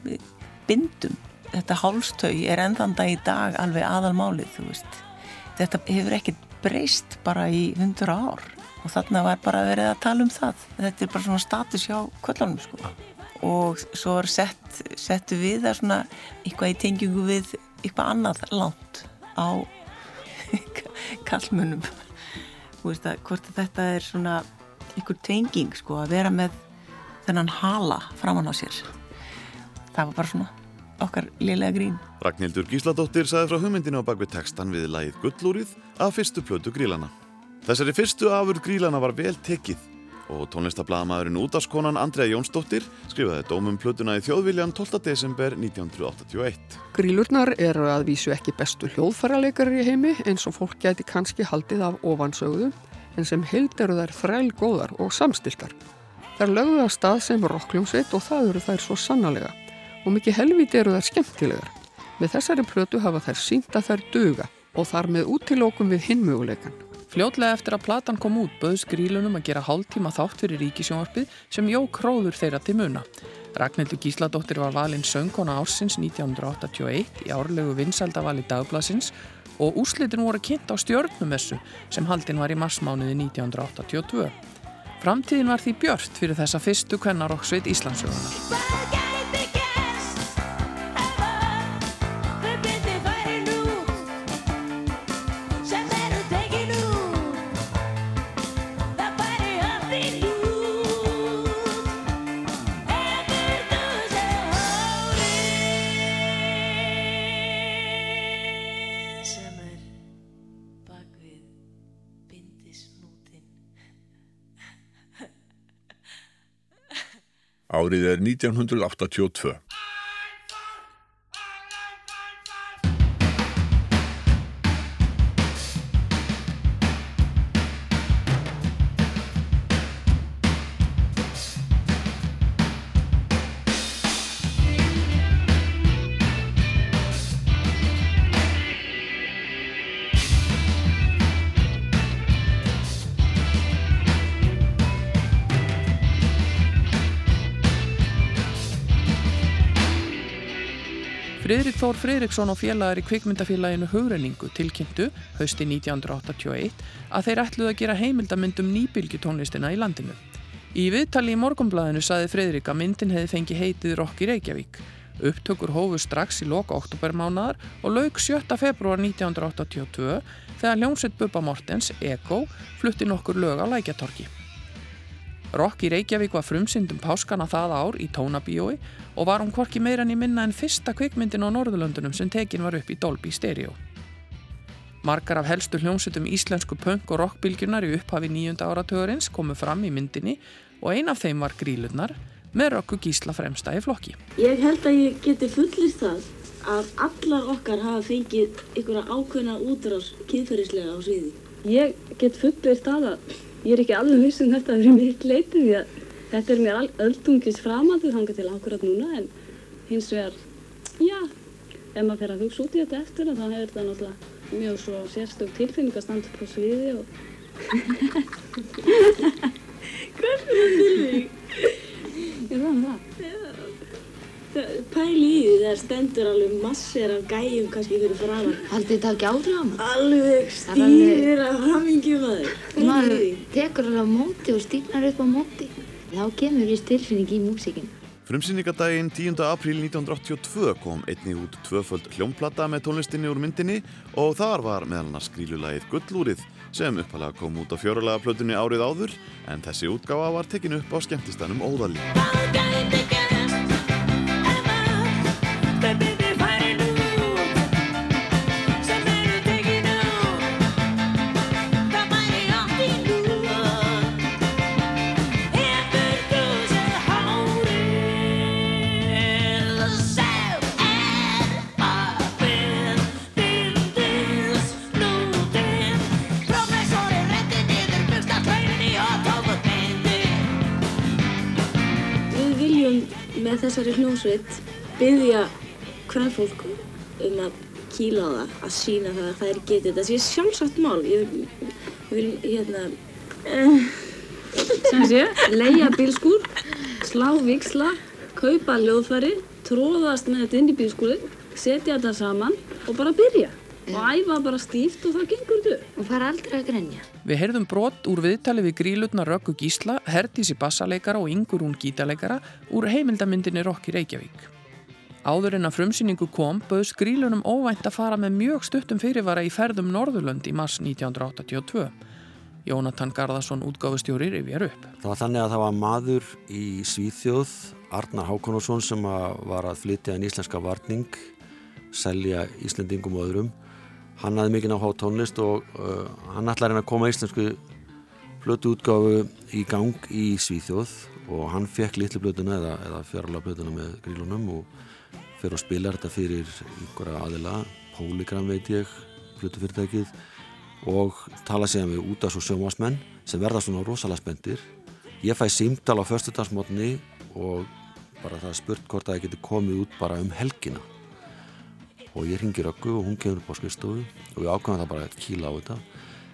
bindum. Þetta hálstöy er ennþanda í dag alveg aðalmálið, þú veist. Þetta hefur ekkert breyst bara í hundra ár og þarna var bara verið að tala um það. Þetta er bara svona status hjá kvöllanum sko. og svo er sett settu við það svona eitthvað í tengingu við eitthvað annað langt á að hvort þetta er svona einhver tenging sko að vera með þennan hala framann á sér. Það var bara svona okkar liðlega grín. Ragnhildur Gísladóttir saði frá hugmyndinu á bakvið textan við lægið Gullúrið af fyrstu plötu Grílana Þessari fyrstu afur grílana var vel tekið og tónlistablaðamæðurinn útaskonan Andrea Jónsdóttir skrifaði dómum plötuna í þjóðviljan 12. desember 1981. Grílurnar eru að vísu ekki bestu hljóðfæraleikari í heimi eins og fólk geti kannski haldið af ofansögðu en sem held eru þær þræl góðar og samstiltar. Þær lögðu að stað sem rockljómsveit og það eru þær svo sannarlega og mikið helviti eru þær skemmtilegar. Með þessari plötu hafa þær sínt að þær duga og þar með útilókum við hinmöguleikan. Fljótlega eftir að platan kom út böðs grílunum að gera hálftíma þátt fyrir ríkisjónvarpið sem jó króður þeirra til muna. Ragnhildur Gísladóttir var valinn söngkona ársins 1981 í árlegu vinsaldavali dagblasins og úrslitin voru kynnt á stjórnumessu sem haldinn var í marsmánuði 1982. Framtíðin var því björnt fyrir þessa fyrstu kvennarokksveit Íslandsögunar. Árið er 1982. Þór Friðriksson og félagar í kvikmyndafélaginu Hugrenningu tilkynntu, hausti 1981, að þeir ætluð að gera heimildamyndum nýbylgjutónlistina í landinu. Í viðtali í morgumblæðinu saði Friðrik að myndin hefði fengið heitið Rock í Reykjavík. Upptökur hófu strax í loka oktobermánaðar og lauk 7. februar 1982 þegar hljómsveit Bubba Mortens, Ego, flutti nokkur lög á lækjatorki. Rock í Reykjavík var frumsyndum páskana það ár í tónabíói og var hún hvorki meira en í minna en fyrsta kvikmyndin á Norðurlöndunum sem tekin var upp í Dolby Stereo. Margar af helstu hljómsutum íslensku punk og rockbylgjunar í upphafi nýjunda áratöðurins komu fram í myndinni og ein af þeim var Grílurnar með Rokku Gísla fremsta í flokki. Ég held að ég geti fullist það að allar okkar hafa fengið einhverja ákveðna útrás kynferðislega á sviði. Ég get fullist það að ég er ekki alveg viss um þetta fyrir mitt leiti því að þetta er mér öldungis framaldur hanga til ákvarðat núna en hins vegar, já, ef maður fer að hugsa út í þetta eftir þá hefur þetta náttúrulega mjög svo sérstök tilfinning að standa upp á sviði og... Hvað er það tilfinning? Ég rann það. Pæli í því það stendur alveg massir af gæjum kannski fyrir framann. Haldið þetta ekki áhrif á maður? Alveg stýrir af hamingjum að þau. Maður tekur alveg á móti og stýrnar upp á móti. Þá kemur viss tilfinning í músikinn. Frumsýningadaginn 10. apríl 1982 kom einnig út tvöföld hljómplata með tónlistinni úr myndinni og þar var meðal annars skrýlulagið Gullúrið sem uppalega kom út á fjörulega plötunni árið áður en þessi útgáfa var tekin upp á skemmtistanum Óðali. Með þessari hljómsveit byggja hvern fólk um að kýla á það, að sína það að þær geti þetta. Það sé sjálfsagt mál. Ég vil, hérna, Sem sé, leia bílskúr, slá viksla, kaupa ljóðfæri, tróðast með þetta inn í bílskúrin, setja þetta saman og bara byrja. Og æfa bara stíft og það gengur þetta. Og fara aldrei að grenja. Við heyrðum brot úr viðtali við grílutna Röggu Gísla, Herdísi bassaleikara og Ingurún gítaleikara úr heimildamyndinni Rock í Reykjavík. Áður en að frumsýningu kom bauðs grílunum óvænt að fara með mjög stuttum fyrirvara í ferðum Norðurlönd í mars 1982. Jónatan Garðarsson útgáfustjóri rifjar upp. Það var þannig að það var maður í Svíþjóð, Arnar Hákonusson sem að var að flytja en íslenska varning, selja Íslendingum og öðrum. Hann hafði mikið náttúrulega tónlist og uh, hann ætlaði að koma íslensku blötu útgáfu í gang í Svíþjóð og hann fekk litlu blötuna eða, eða fjárlega blötuna með grílunum og fyrir að spila þetta fyrir einhverja aðila, Polygram veit ég blötufyrirtækið og tala síðan við út af svo sjómasmenn sem verða svona rosalega spendir ég fæ símdal á förstudagsmotni og bara það spurt hvort að ég geti komið út bara um helgina. Og ég ringir öggu og hún kemur upp á skrifstofu og við ákvæmum það bara að kíla á þetta.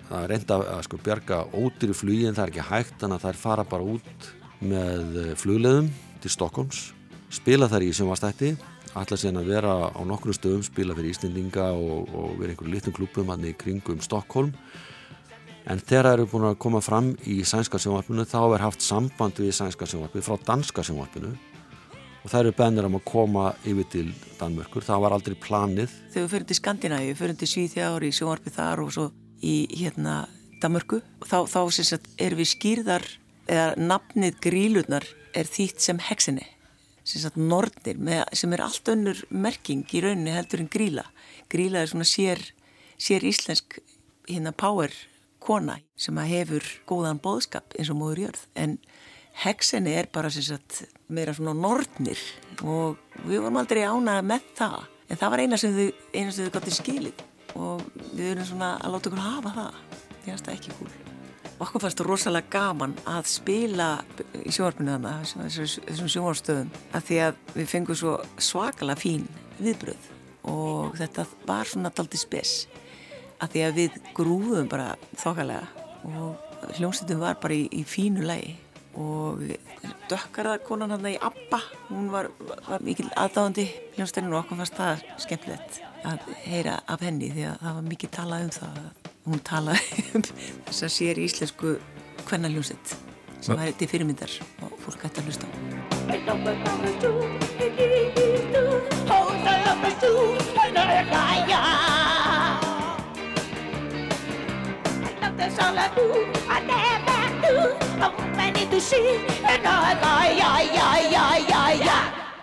Það reynda að sko bjarga ótir í flugi en það er ekki hægt þannig að er fara bara út með flugleðum til Stokkons spila þar í sjónvastætti ætla síðan að vera á nokkru stöðum spila fyrir Íslendinga og, og vera einhverju litum klúpum hann í kringum Stokkólm en þegar það eru búin að koma fram í sænska sjónvarpinu þá er haft samband við sænska sjónvarpinu frá danska sjónvarpinu. Og það eru bennir um að koma yfir til Danmörkur, það var aldrei planið. Þegar við fyrir til Skandinavíu, við fyrir til Svíþjári í sjónvarpi þar og svo í hérna Danmörku. Þá, þá erum við skýrðar eða nafnið grílurnar er þýtt sem heksinni sem sagt nornir með, sem er allt önnur merking í rauninni heldur en gríla gríla er svona sér, sér íslensk hérna power kona sem að hefur góðan bóðskap eins og móður jörð. En heksinni er bara sem sagt meira svona nornir og við vorum aldrei ánað með það. En það var eina sem þau, eina sem þau gotið skilið og við erum svona að láta okkur hafa það. Það er ekki húl okkur fannst það rosalega gaman að spila í sjónvarpinu þannig þessum sjónvarstöðum að því að við fengum svo svakalega fín viðbröð og þetta var svona daldi spes að því að við grúðum bara þokkalega og hljómsveitum var bara í, í fínu lagi og dökkarða konan hann í Abba hún var, var mikil aðdáðandi hljómsveitinu og okkur fannst það skemmtilegt að heyra af henni því að það var mikið talað um það hún talaði um þess að sér íslensku hvernaljónsitt sem er til fyrirmyndar og fólk ætti að hlusta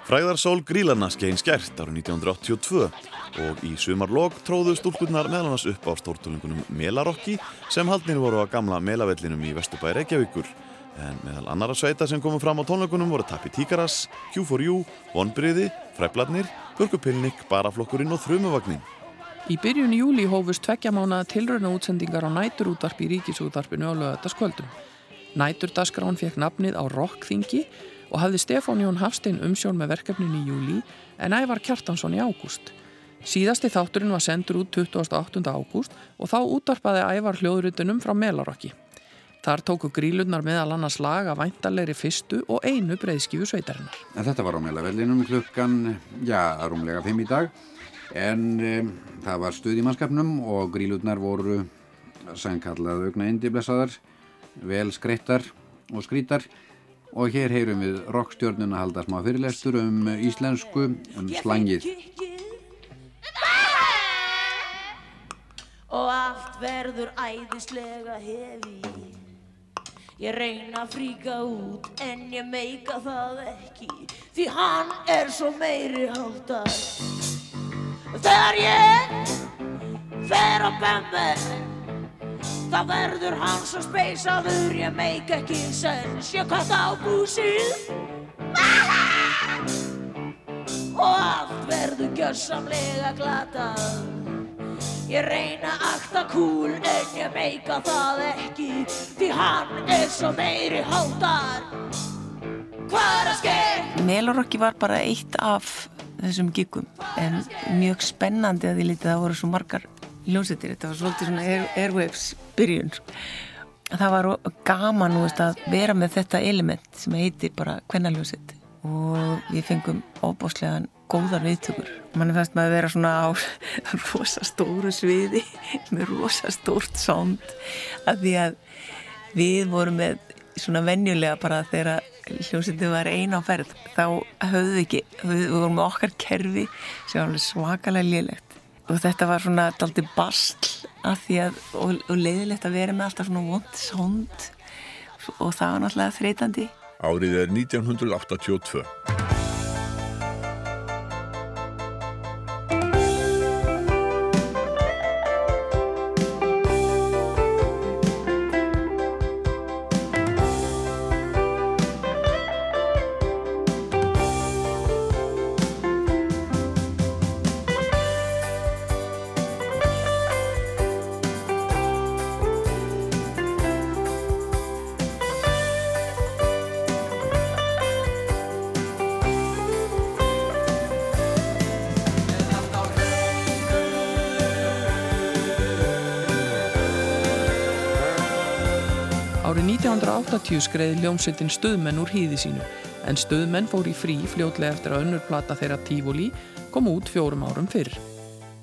Fræðarsól Grílarna skein skert árið 1982 og í sumarlog tróðu stúlkurnar meðal annars upp á stórtúlingunum Melarokki sem haldnir voru á gamla Melavellinum í Vesturbæri Reykjavíkur en meðal annara sveita sem komu fram á tónleikunum voru Tappi Tíkaras, Q4U, Vonbriði, Fræbladnir, Burgupilnik, Baraflokkurinn og Þrumuvagnin. Í byrjun júli hófust tveggja mánuða tilrauna útsendingar á næturútvarp í ríkisútvarpinu á lögataskvöldum. Næturdagsgrán fekk nafnið á Rokkþingi og hafði Stefán Jón Hafstein umsjón með verkefnin í júli en Ævar Kjartansson í ágúst. Síðasti þátturinn var sendur út 28. ágúst og þá útvarpaði ævar hljóðrutunum frá Melarokki. Þar tóku grílunar meðal annars lag af væntalegri fyrstu og einu breyðskifu sveitarinnar. Þetta var á Melavellinum klukkan, já, rúmlega 5 í dag, en um, það var stuð í mannskapnum og grílunar voru sangkallað augna indiblessaðar, vel skreittar og skrítar og hér heyrum við rockstjörnuna halda smá fyrirlestur um íslensku, um slangið. Verður æðislega hefi. Ég reyna að fríka út en ég meika það ekki því hann er svo meiri háttar. Þegar ég fer á bembe þá verður hann svo speysaður ég meik ekki sens ég kalla á búsið og allt verður gjörsamlega glatað Ég reyna að akta kúl en ég meika það ekki Því hann er svo meiri hátar Hvað er að skeið? Melorokki var bara eitt af þessum giggum en mjög spennandi að því litið það voru svo margar hljómsettir þetta var svolítið svona air, airwaves byrjun. Það var gaman veist, að vera með þetta element sem heitir bara hvernaljósett og við fengum óbáslegan góðar viðtökur. Mann er fannst með að vera svona á rosa stóru sviði með rosa stórt sound af því að við vorum með svona venjulega bara þegar hljómsveitin var eina á ferð þá höfðu við ekki, við vorum með okkar kerfi sem var svakalega lélegt og þetta var svona daldi bastl af því að, og, og leiðilegt að vera með alltaf svona vond sound og það var náttúrulega þreytandi. Árið er 1982. 1980 skreiði ljómsveitin Stöðmenn úr hýði sínu en Stöðmenn fór í frí fljótlega eftir að önnur plata þeirra Tífóli kom út fjórum árum fyrr.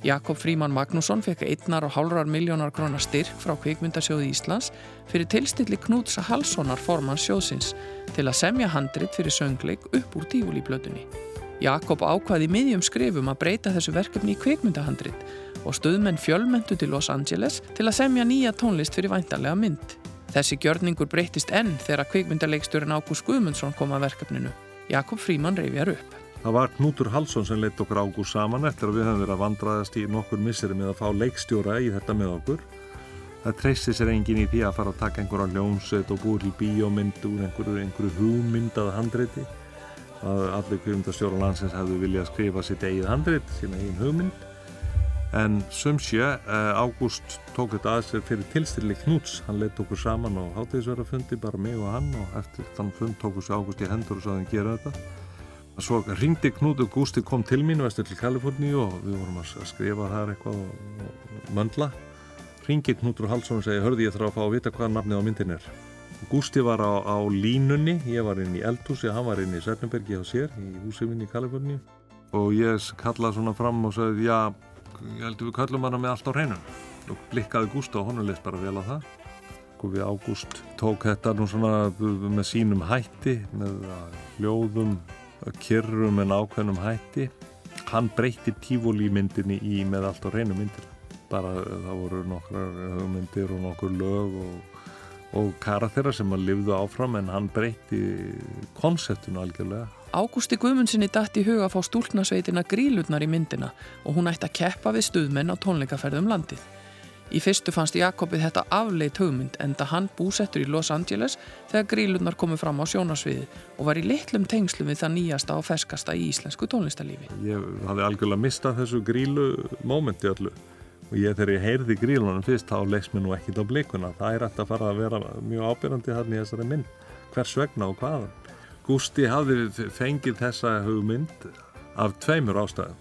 Jakob Fríman Magnússon fekk einnar og hálfrar miljónar krónar styrk frá kvikmyndasjóði Íslands fyrir tilstilli Knúts Halssonar formans sjóðsins til að semja handrit fyrir söngleik upp úr Tífóli-plötunni. Jakob ákvaði miðjum skrifum að breyta þessu verkefni í kvikmyndahandrit og stöðmenn fjölmentu til Los Angeles til að semja nýja tónlist fyrir væntarlega mynd. Þessi gjörningur breytist enn þegar kvikmyndaleikstjórin Ágúst Guðmundsson kom að verkefninu. Jakob Fríman reyfjar upp. Það var Knútur Hallsson sem leitt okkur Ágúst saman eftir að við höfum verið að vandraðast í nokkur misseri með að fá leikstjóra í þetta með okkur. Það treysti sér engin í því að fara að taka einhverja ljónsveit og búið til bíómynd úr einhverju, einhverju hugmyndað handreiti. Allir kvikmyndastjóra landsins hefðu viljað skrifa sitt eigið handreit, sína eigin hugmynd. En sumsjö, Ágúst tók þetta að sér fyrir tilstilli Knúts. Hann leitt okkur saman á hátegisverðarfundi, bara mig og hann og eftir þann fund tók þessu Ágúst í hendur og saði hann gera þetta. Svo ringdi Knút og Gústi kom til mín vestur til Kaliforni og við vorum að skrifa þar eitthvað og, og möndla. Ringi Knútur Hallsson og segi, hörði ég þarf að fá að vita hvað nafnið á myndin er. Gústi var á, á línunni, ég var inn í eldhúsi, hann var inn í Sörnbergi á sér, í húsifinn í Kaliforni. Og ég kallaði svona fram og sagði, já, ég heldur við kallum hana með allt á hreinum. Og blikkaði Gústi og honum leist bara vel á það. Og við Ágúst tók þetta nú svona með sínum hætti, með hljóðum, kyrrum en ákveðnum hætti hann breytti tífólímyndinni í með allt á reynu myndir bara það voru nokkrar hugmyndir og nokkur lög og, og karakterar sem að lifðu áfram en hann breytti konseptinu algjörlega Ágústi Guðmundssoni dætt í huga að fá stúlknasveitina grílutnar í myndina og hún ætti að keppa við stuðmenn á tónleikaferðum landið Í fyrstu fannst Jakobið þetta afleitt hugmynd enda hann búsettur í Los Angeles þegar grílunar komu fram á sjónarsviði og var í litlum tengslum við það nýjasta og ferskasta í íslensku tónlistarlífi. Ég hafði algjörlega mistað þessu grílu mómenti öllu og ég þegar ég heyrði grílunum fyrst þá leist mér nú ekkit á blikuna. Það er eftir að fara að vera mjög ábyrgandi hann í þessari mynd. Hvers vegna og hvaðan? Gústi hafði fengið þessa hugmynd af tveimur ástæðum.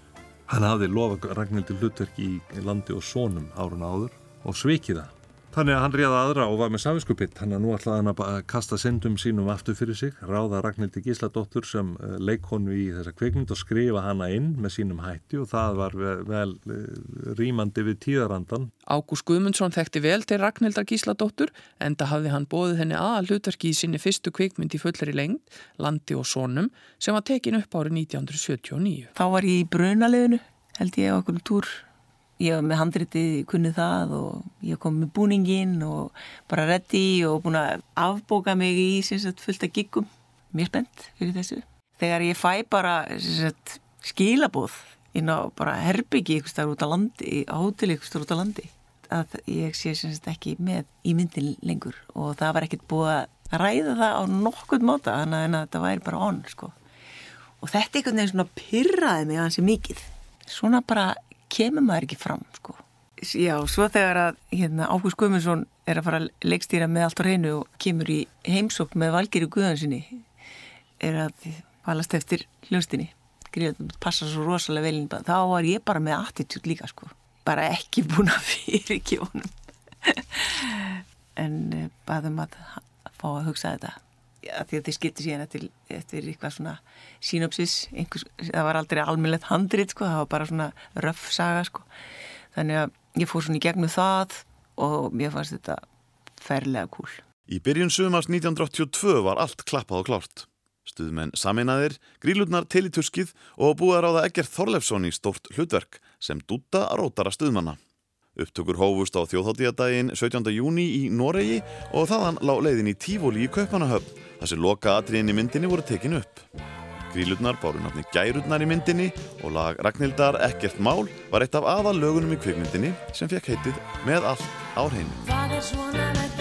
Hann hafði lofað Ragnhildur hlutverki í landi og sónum árun áður og svikið það. Þannig að hann réða aðra og var með safinskupitt. Þannig að nú ætlaði hann að kasta syndum sínum aftur fyrir sig, ráða Ragnhildi Gísladóttur sem leikonu í þessa kveikmynd og skrifa hana inn með sínum hætti og það var vel, vel rýmandi við tíðarandan. Ágúst Guðmundsson þekkti vel til Ragnhildar Gísladóttur enda hafði hann bóðið henni aðal hlutverki í sinni fyrstu kveikmynd í fullari lengd, Landi og Sónum, sem var tekin upp árið 1979. Þá var ég í brunaliðinu, held ég okkur túr ég var með handritið, kunnið það og ég kom með búningin og bara reddi og búin að afbóka mig í sagt, fullt af giggum. Mér spennt fyrir þessu. Þegar ég fæ bara sagt, skilabóð inn á bara herbyggi ykkur starf út á landi á hótel ykkur starf út á landi að ég sé sagt, ekki með í myndin lengur. Og það var ekkert búið að ræða það á nokkurt móta þannig að þetta væri bara onn sko. og þetta einhvern veginn svona pyrraði mig hansi mikið. Svona bara kemur maður ekki fram sko. Já, svo þegar að hérna, Ágúst Guðmundsson er að fara að leikstýra með allt á reynu og kemur í heimsók með valgeri Guðansinni er að valast eftir hljóstinni gríðan passa svo rosalega velin þá var ég bara með attitút líka sko. Bara ekki búin að fyrir ekki honum. En uh, baðum að fá að hugsa þetta Já, því að þið skilti síðan eftir, eftir eitthvað svona synopsis, einhvers, það var aldrei almennilegt handrit sko, það var bara svona röff saga sko, þannig að ég fór svona í gegnum það og mér fannst þetta ferlega kúl. Í byrjun sumars 1982 var allt klappað og klárt. Stuðmenn saminæðir, grílurnar til í tuskið og búið að ráða Egger Þorlefsson í stort hlutverk sem dúta að rótara stuðmanna. Upptökur hófust á þjóðháttíðadaginn 17. júni í Noregi og þaðan lág leiðin í Tífóli í Kaupanahöfn þar sem loka atriðin í myndinni voru tekin upp. Grílurnar báru nafni Gærurnar í myndinni og lag Ragnhildar Ekkert Mál var eitt af aðal lögunum í kvikmyndinni sem fekk heitið Með allt á hreinu.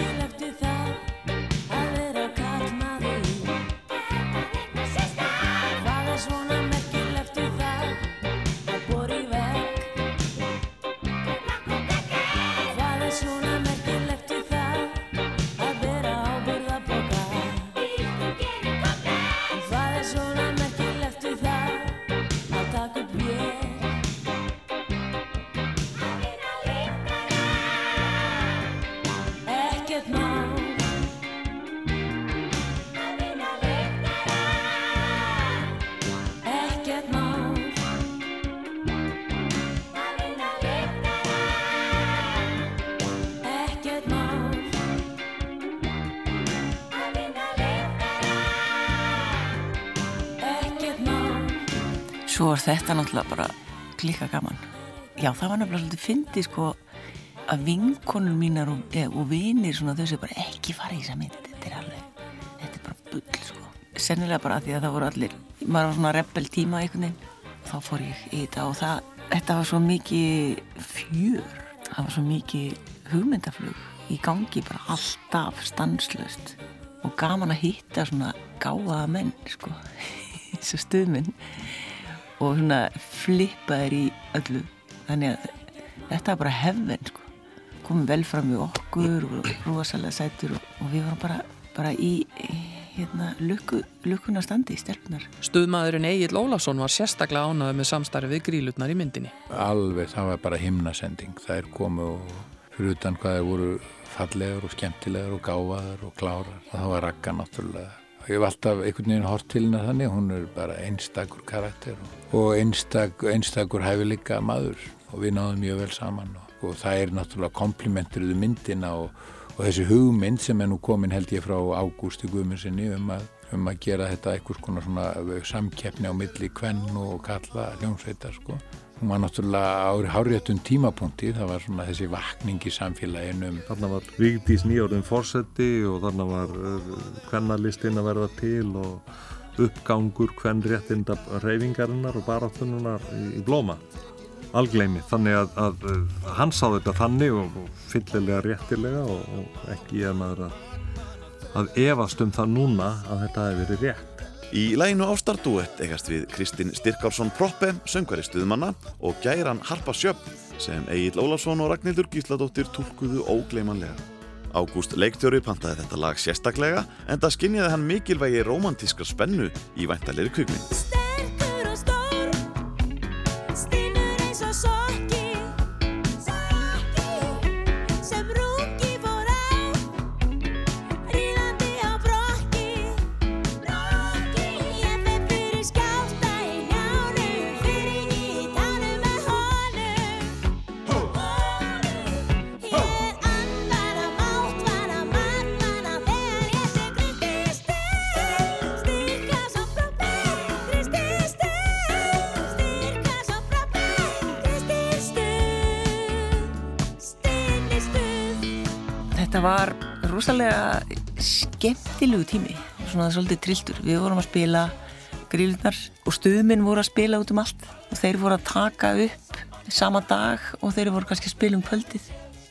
Þetta náttúrulega bara klika gaman. Já, það var nefnilega svolítið fyndið sko að vinkonur mínar og, e, og vinir svona þau sem bara ekki fara í þessa mynd. Þetta er alveg, þetta er bara bull sko. Sennilega bara að því að það voru allir, maður var svona rebel tíma einhvern veginn. Þá fór ég í þetta og það, þetta var svo mikið fjör. Það var svo mikið hugmyndaflug í gangi bara alltaf stanslöst og gaman að hitta svona gáða menn sko eins og stuðminn og svona flippa þér í öllu þannig að þetta var bara hefðin sko komum vel fram við okkur og rosalega sætur og, og við varum bara, bara í hérna, lukku, lukkuna standi í stelpunar Stuðmaðurinn Egil Ólafsson var sérstaklega ánæður með samstarfi við grílutnar í myndinni. Alveg, það var bara himnasending. Það er komu og fyrir utan hvað þeir voru fallegur og skemmtilegur og gáfaður og klárar. Það var Ragga náttúrulega. Ég hef alltaf einhvern veginn hort til hennar þannig, hún er bara einstakur karakter og einstak, einstakur hæfileika maður og við náðum mjög vel saman og, og það er náttúrulega komplimenturuðu myndina og, og þessi hugmynd sem er nú komin held ég frá Ágústi Guðmundssoni um um að gera þetta einhvers konar samkeppni á milli kvenn og kalla hljómsveitar sko. Hún var náttúrulega ári háréttum tímapunkti, það var svona þessi vakning í samfélaginu. Þarna var Vigdís nýjórðin fórseti og þarna var kvennalistinn að verða til og uppgangur kvennréttinda reyfingarinnar og baráttununar í, blóma. Algleimi, þannig að, að, að hann sá þetta þannig og, og fyllilega réttilega og, og ekki ég maður að, að efast um það núna að þetta hefði verið rétt. Í læginu Ástardúett eigast við Kristinn Styrkársson Proppe, söngvari stuðmanna og gæran Harpa Sjöfn sem Egil Ólafsson og Ragnhildur Gísladóttir tólkuðu ógleimanlega. Ágúst leiktjóri pantaði þetta lag sérstaklega en það skinniði hann mikilvægi romantískar spennu í væntalegri kvikmynd. Þetta var rosalega skemmtilegu tími, svona svolítið trilltur. Við vorum að spila grílunar og stuðminn voru að spila út um allt. Og þeir voru að taka upp sama dag og þeir voru kannski að spila um kvöldið.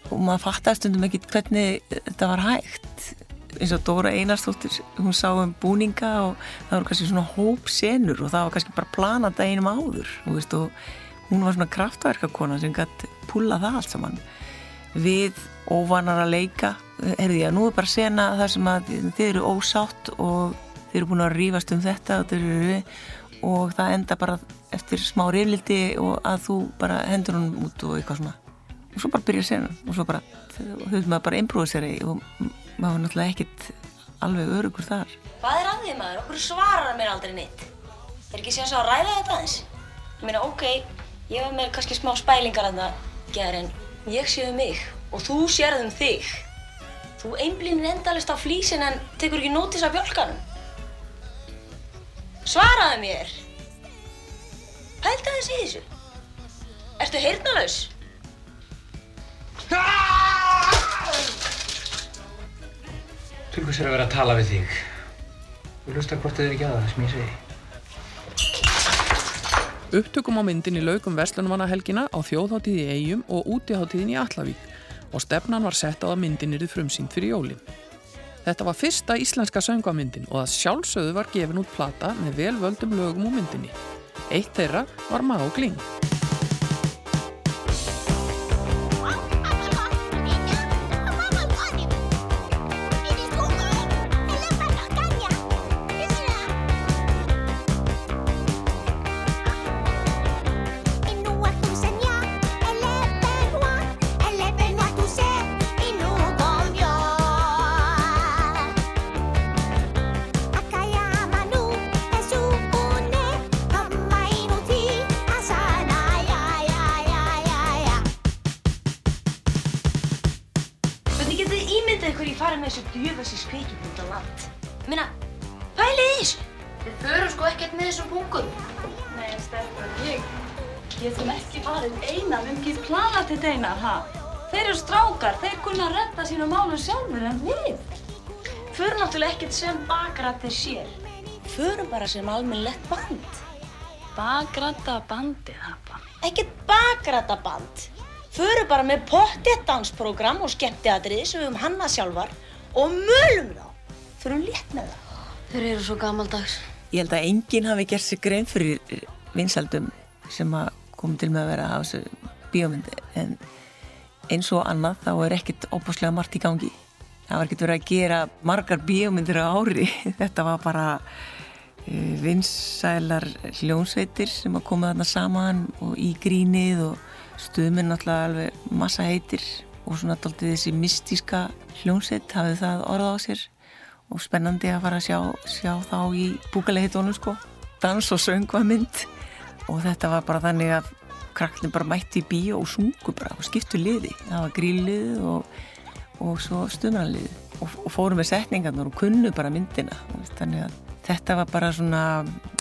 Og maður fattaði stundum ekki hvernig þetta var hægt. Eins og Dóra Einarstóttir hún sá um búninga og það voru kannski svona hópsenur og það var kannski bara planað daginum áður og, veist, og hún var svona kraftverkakona sem gætt púla það allt saman við óvanar að leika herði ég að nú er bara sena þar sem að þið eru ósátt og þið eru búin að rífast um þetta og, og það enda bara eftir smá reyflildi og að þú bara hendur hún út og eitthvað svona og svo bara byrja senan og svo bara þau maður bara improviseri og maður var náttúrulega ekkit alveg örugur þar Hvað er að því maður? Okkur svarar mér aldrei neitt. Er ekki séðan svo að ræða þetta aðeins? Ég meina, ok, ég var með kannski smá spælingar að það gera en ég séð um mig og þú sérð um þig. Þú einblínir endalist á flísin en tekur ekki nótis af bjálkanum. Svaraðu mér! Pældu aðeins í þessu. Ertu heyrnalaus? Til hvers er að vera að tala við þig? Þú hlusta hvort þið er ekki að það sem ég segi. Upptökum á myndinni laugum Vestlunmannahelgina á þjóðháttíð í Eyjum og útiháttíðin í Allavík og stefnan var sett á að myndin eru frumsýnd fyrir jólin. Þetta var fyrsta íslenska söngvamyndin og að sjálfsögðu var gefin út plata með vel völdum lögum úr myndinni. Eitt þeirra var Má Gling. Við. Förum náttúrulega ekkert sem bakrættir sér. Förum bara sem almennlegt band. Bakrætta bandið, hapa. Ekkert bakrætta band. Förum bara með pottið dansprogram og skemmtiatriði sem við höfum hannað sjálfar og mölum þá. Förum létt með það. Þeir eru svo gammaldags. Ég held að enginn hafi gert sér grein fyrir vinsaldum sem að koma til með að vera á þessu bíómyndi en eins og annað þá er ekkert óbúslega margt í gangi. Það var ekkert verið að gera margar bíómyndir á ári. Þetta var bara uh, vinsælar hljónsveitir sem að koma þarna saman og í grínið og stuðminn náttúrulega alveg massa heitir og svona dálítið þessi mystíska hljónsveit hafði það orða á sér og spennandi að fara að sjá, sjá þá í búkaleihitónum sko. Dans og söngvamynd. Og þetta var bara þannig að krakknir bara mætti í bíó og sungu bara og skiptu liði. Það var gríllið og, og svo stuðmannlið og, og fórum með setningarnar og kunnu bara myndina veist, þannig að þetta var bara svona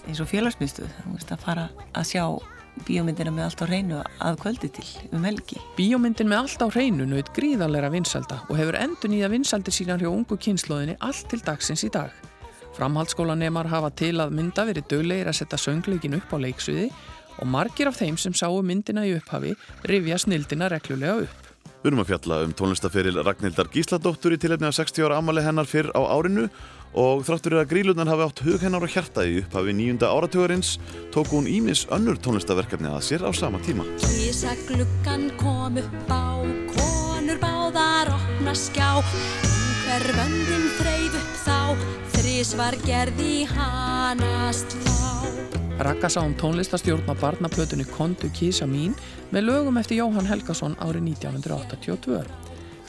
eins og félagsmyndstöð að fara að sjá bíómyndina með allt á hreinu að kvöldi til um helgi. Bíómyndin með allt á hreinu naut gríðarleira vinsalda og hefur endur nýja vinsaldir sínar hjá ungu kynnslóðinni allt til dagsins í dag. Framhaldsskólanemar hafa til að mynda verið döglegir að setja söngleikin upp á leiksviði og margir af þeim sem sáu myndina í upphafi rifja snildina reglulega upp. Við erum að fjalla um tónlistaferil Ragnhildar Gísladóttur í tilhefni af 60 ára amali hennar fyrr á árinu og þráttur er að grílunar hafi átt hug hennar og hjarta í upphafi nýjunda áratugurins tók hún ímis önnur tónlistaverkefni að sér á sama tíma. Kísa gluggan kom upp á, konur báðar opna skjá, hver vöndin þreif upp þá, þrís var gerði hanast þá. Raka sá um tónlistastjórn á barnaplötunni Kondu Kísa mín með lögum eftir Jóhann Helgason árið 1982.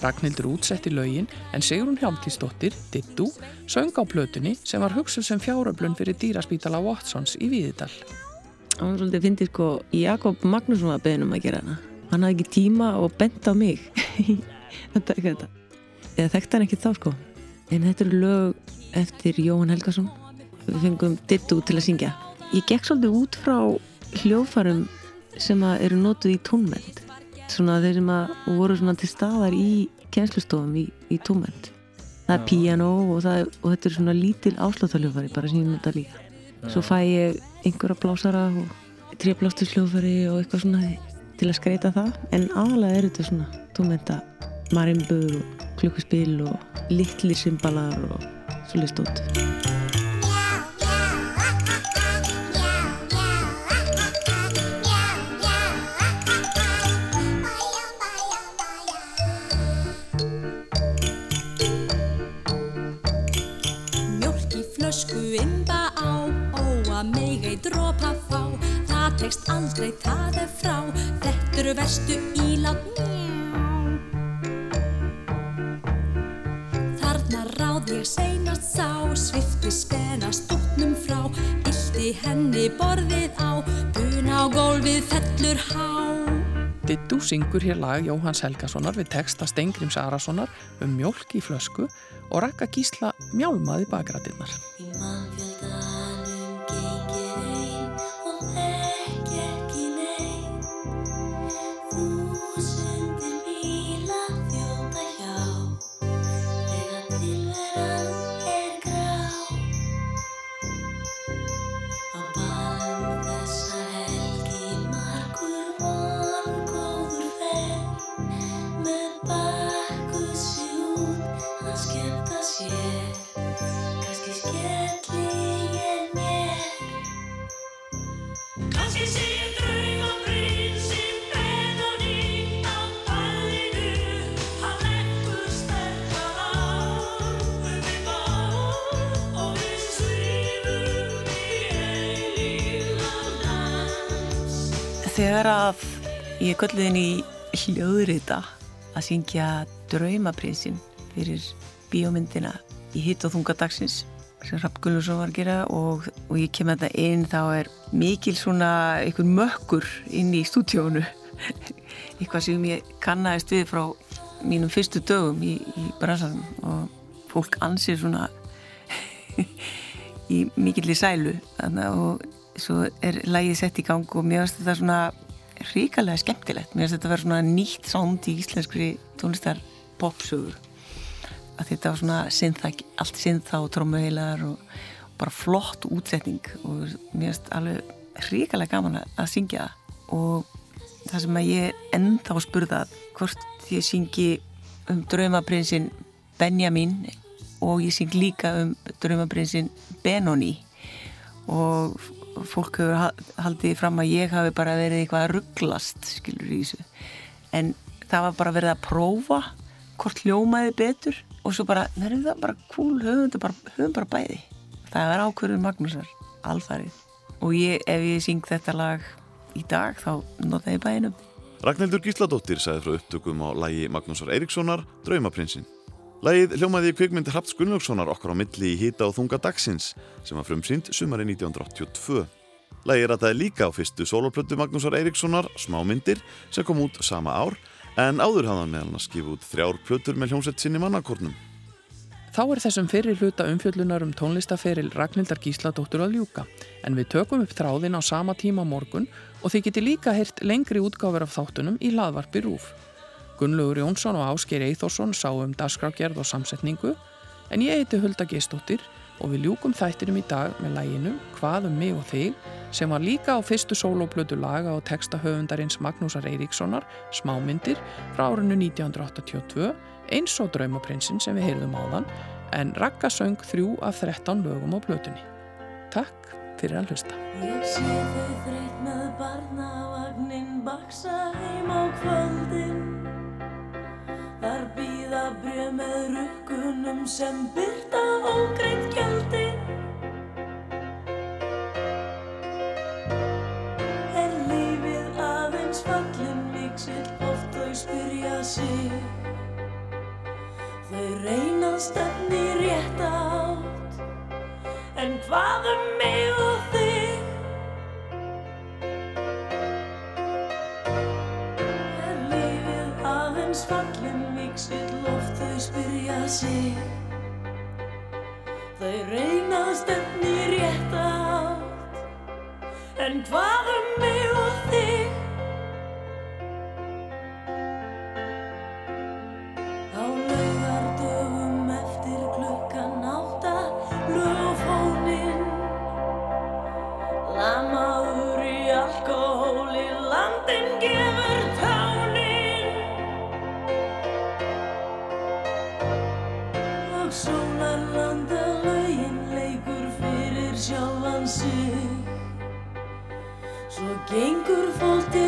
Ragnhildur útsetti lögin en Sigrun Hjálmtíðsdóttir, Dittu, söng á plötunni sem var hugsuð sem fjáröflun fyrir dýraspítala Watsons í Víðidal. Það var svolítið fyndið sko, Jakob Magnússon var beðin um að gera hana. Hann hafði ekki tíma og bent á mig. þetta, þetta. Eða þekkt hann ekki þá sko. En þetta eru lög eftir Jóhann Helgason. Við fengum Dittu til að syngja. Ég gekk svolítið út frá hljófarum sem eru nótuð í tónmend svona þeir sem voru svona til staðar í kjenslustofum í, í tónmend það er piano og, það, og þetta er svona lítil ásláttaljófari bara sem ég nota líka. Svo fæ ég einhverja blásara og tréblástursljófari og eitthvað svona til að skreita það. En aðalega er þetta svona tónmenda marimbur og klukkuspil og litli symbalar og svolítið stótt Eru verstu ílát Þarna ráð ég seinast sá Svifti spenna stútnum frá Ilti henni borðið á Bun á gólfið fellur há Dittu syngur hér lag Jóhanns Helgasonar við texta Stengrims Arasonar um mjölk í flösku og rakka gísla mjálmaði bakrætinnar. Þegar að ég köllið inn í hljóðrita að syngja Draumaprinsinn fyrir bíómyndina í hitt og þunga dagsins sem Rapp Gunnarsson var að gera. Og, og ég kem að þetta inn þá er mikil svona einhvern mökkur inn í stúdjónu eitthvað sem ég kannast við frá mínum fyrstu dögum í, í bransanum. Og fólk ansið svona í mikill í sælu þannig, og svo er lægið sett í gang og mér finnst þetta svona ríkalega skemmtilegt. Mér finnst þetta að vera svona nýtt sánd í íslenskri tónlistar popsugur að þetta var svona synþa, allt syntha og trómuheilar og, bara flott útsetning og mér finnst alveg ríkalega gaman að syngja og það sem að ég ennþá spurðað hvort ég syngi um draumaprinsinn Benjamin og ég syng líka um draumaprinsinn Benoni. Og fólk hefur haldið fram að ég hafi bara verið eitthvað að rugglast skilur í þessu. En það var bara verið að prófa hvort hljómaði betur og svo bara, það er bara cool höfum bara, höfum bara bæði. Það er ákverður Magnúsar, alfarið. Og ég, ef ég syng þetta lag í dag þá nota ég bæðinum Ragnhildur Gísladóttir sagði frá upptökum á lægi Magnúsar Eiríkssonar, Draumaprinsinn Lægið hljómaði í kvikmyndi Hrafts Gunnlaugssonar okkar á milli í hýta og þunga dagsins sem var frumsýnd sumari 1982. Lægið rataði líka á fyrstu soloplötu Magnúsar Eiríkssonar, Smámyndir, sem kom út sama ár en áður hafði hann meðal að skifa út þrjár plötur með hljómsett sinni mannakornum. Þá er þessum fyrir hluta umfjöllunar um tónlistaferil Ragnhildar Gísladóttur að ljúka en við tökum upp þráðin á sama tíma morgun og þið geti líka heyrt lengri útgáfur af þáttunum í laðvarpi rúf. Gunnlaugur Jónsson og Ásker Eithórsson sá um dagskrágerð og samsetningu en ég heiti Hulda Geistóttir og við ljúkum þættinum í dag með læginu Hvað um mig og þig sem var líka á fyrstu sólóplötu laga og textahöfundarins Magnúsar Eiríkssonar Smámyndir frá árinu 1982 eins og Draumaprinsinn sem við heyrðum áðan en Ragga söng þrjú af 13 lögum á plötunni. Takk fyrir að hlusta. Ég sé þau þreyt með barnavagnin baksa heim á kvöldin brjöð með rukkunum sem byrta ógreitt gjaldi. Er lífið aðeins fallin miksill oft þau spyrja sig. Þau reyna stefni rétt átt. En hvað um mig og þig? Er lífið aðeins fallin spyrja sig. Þau reyna stefni rétt átt En hvað um mig gengur fólk til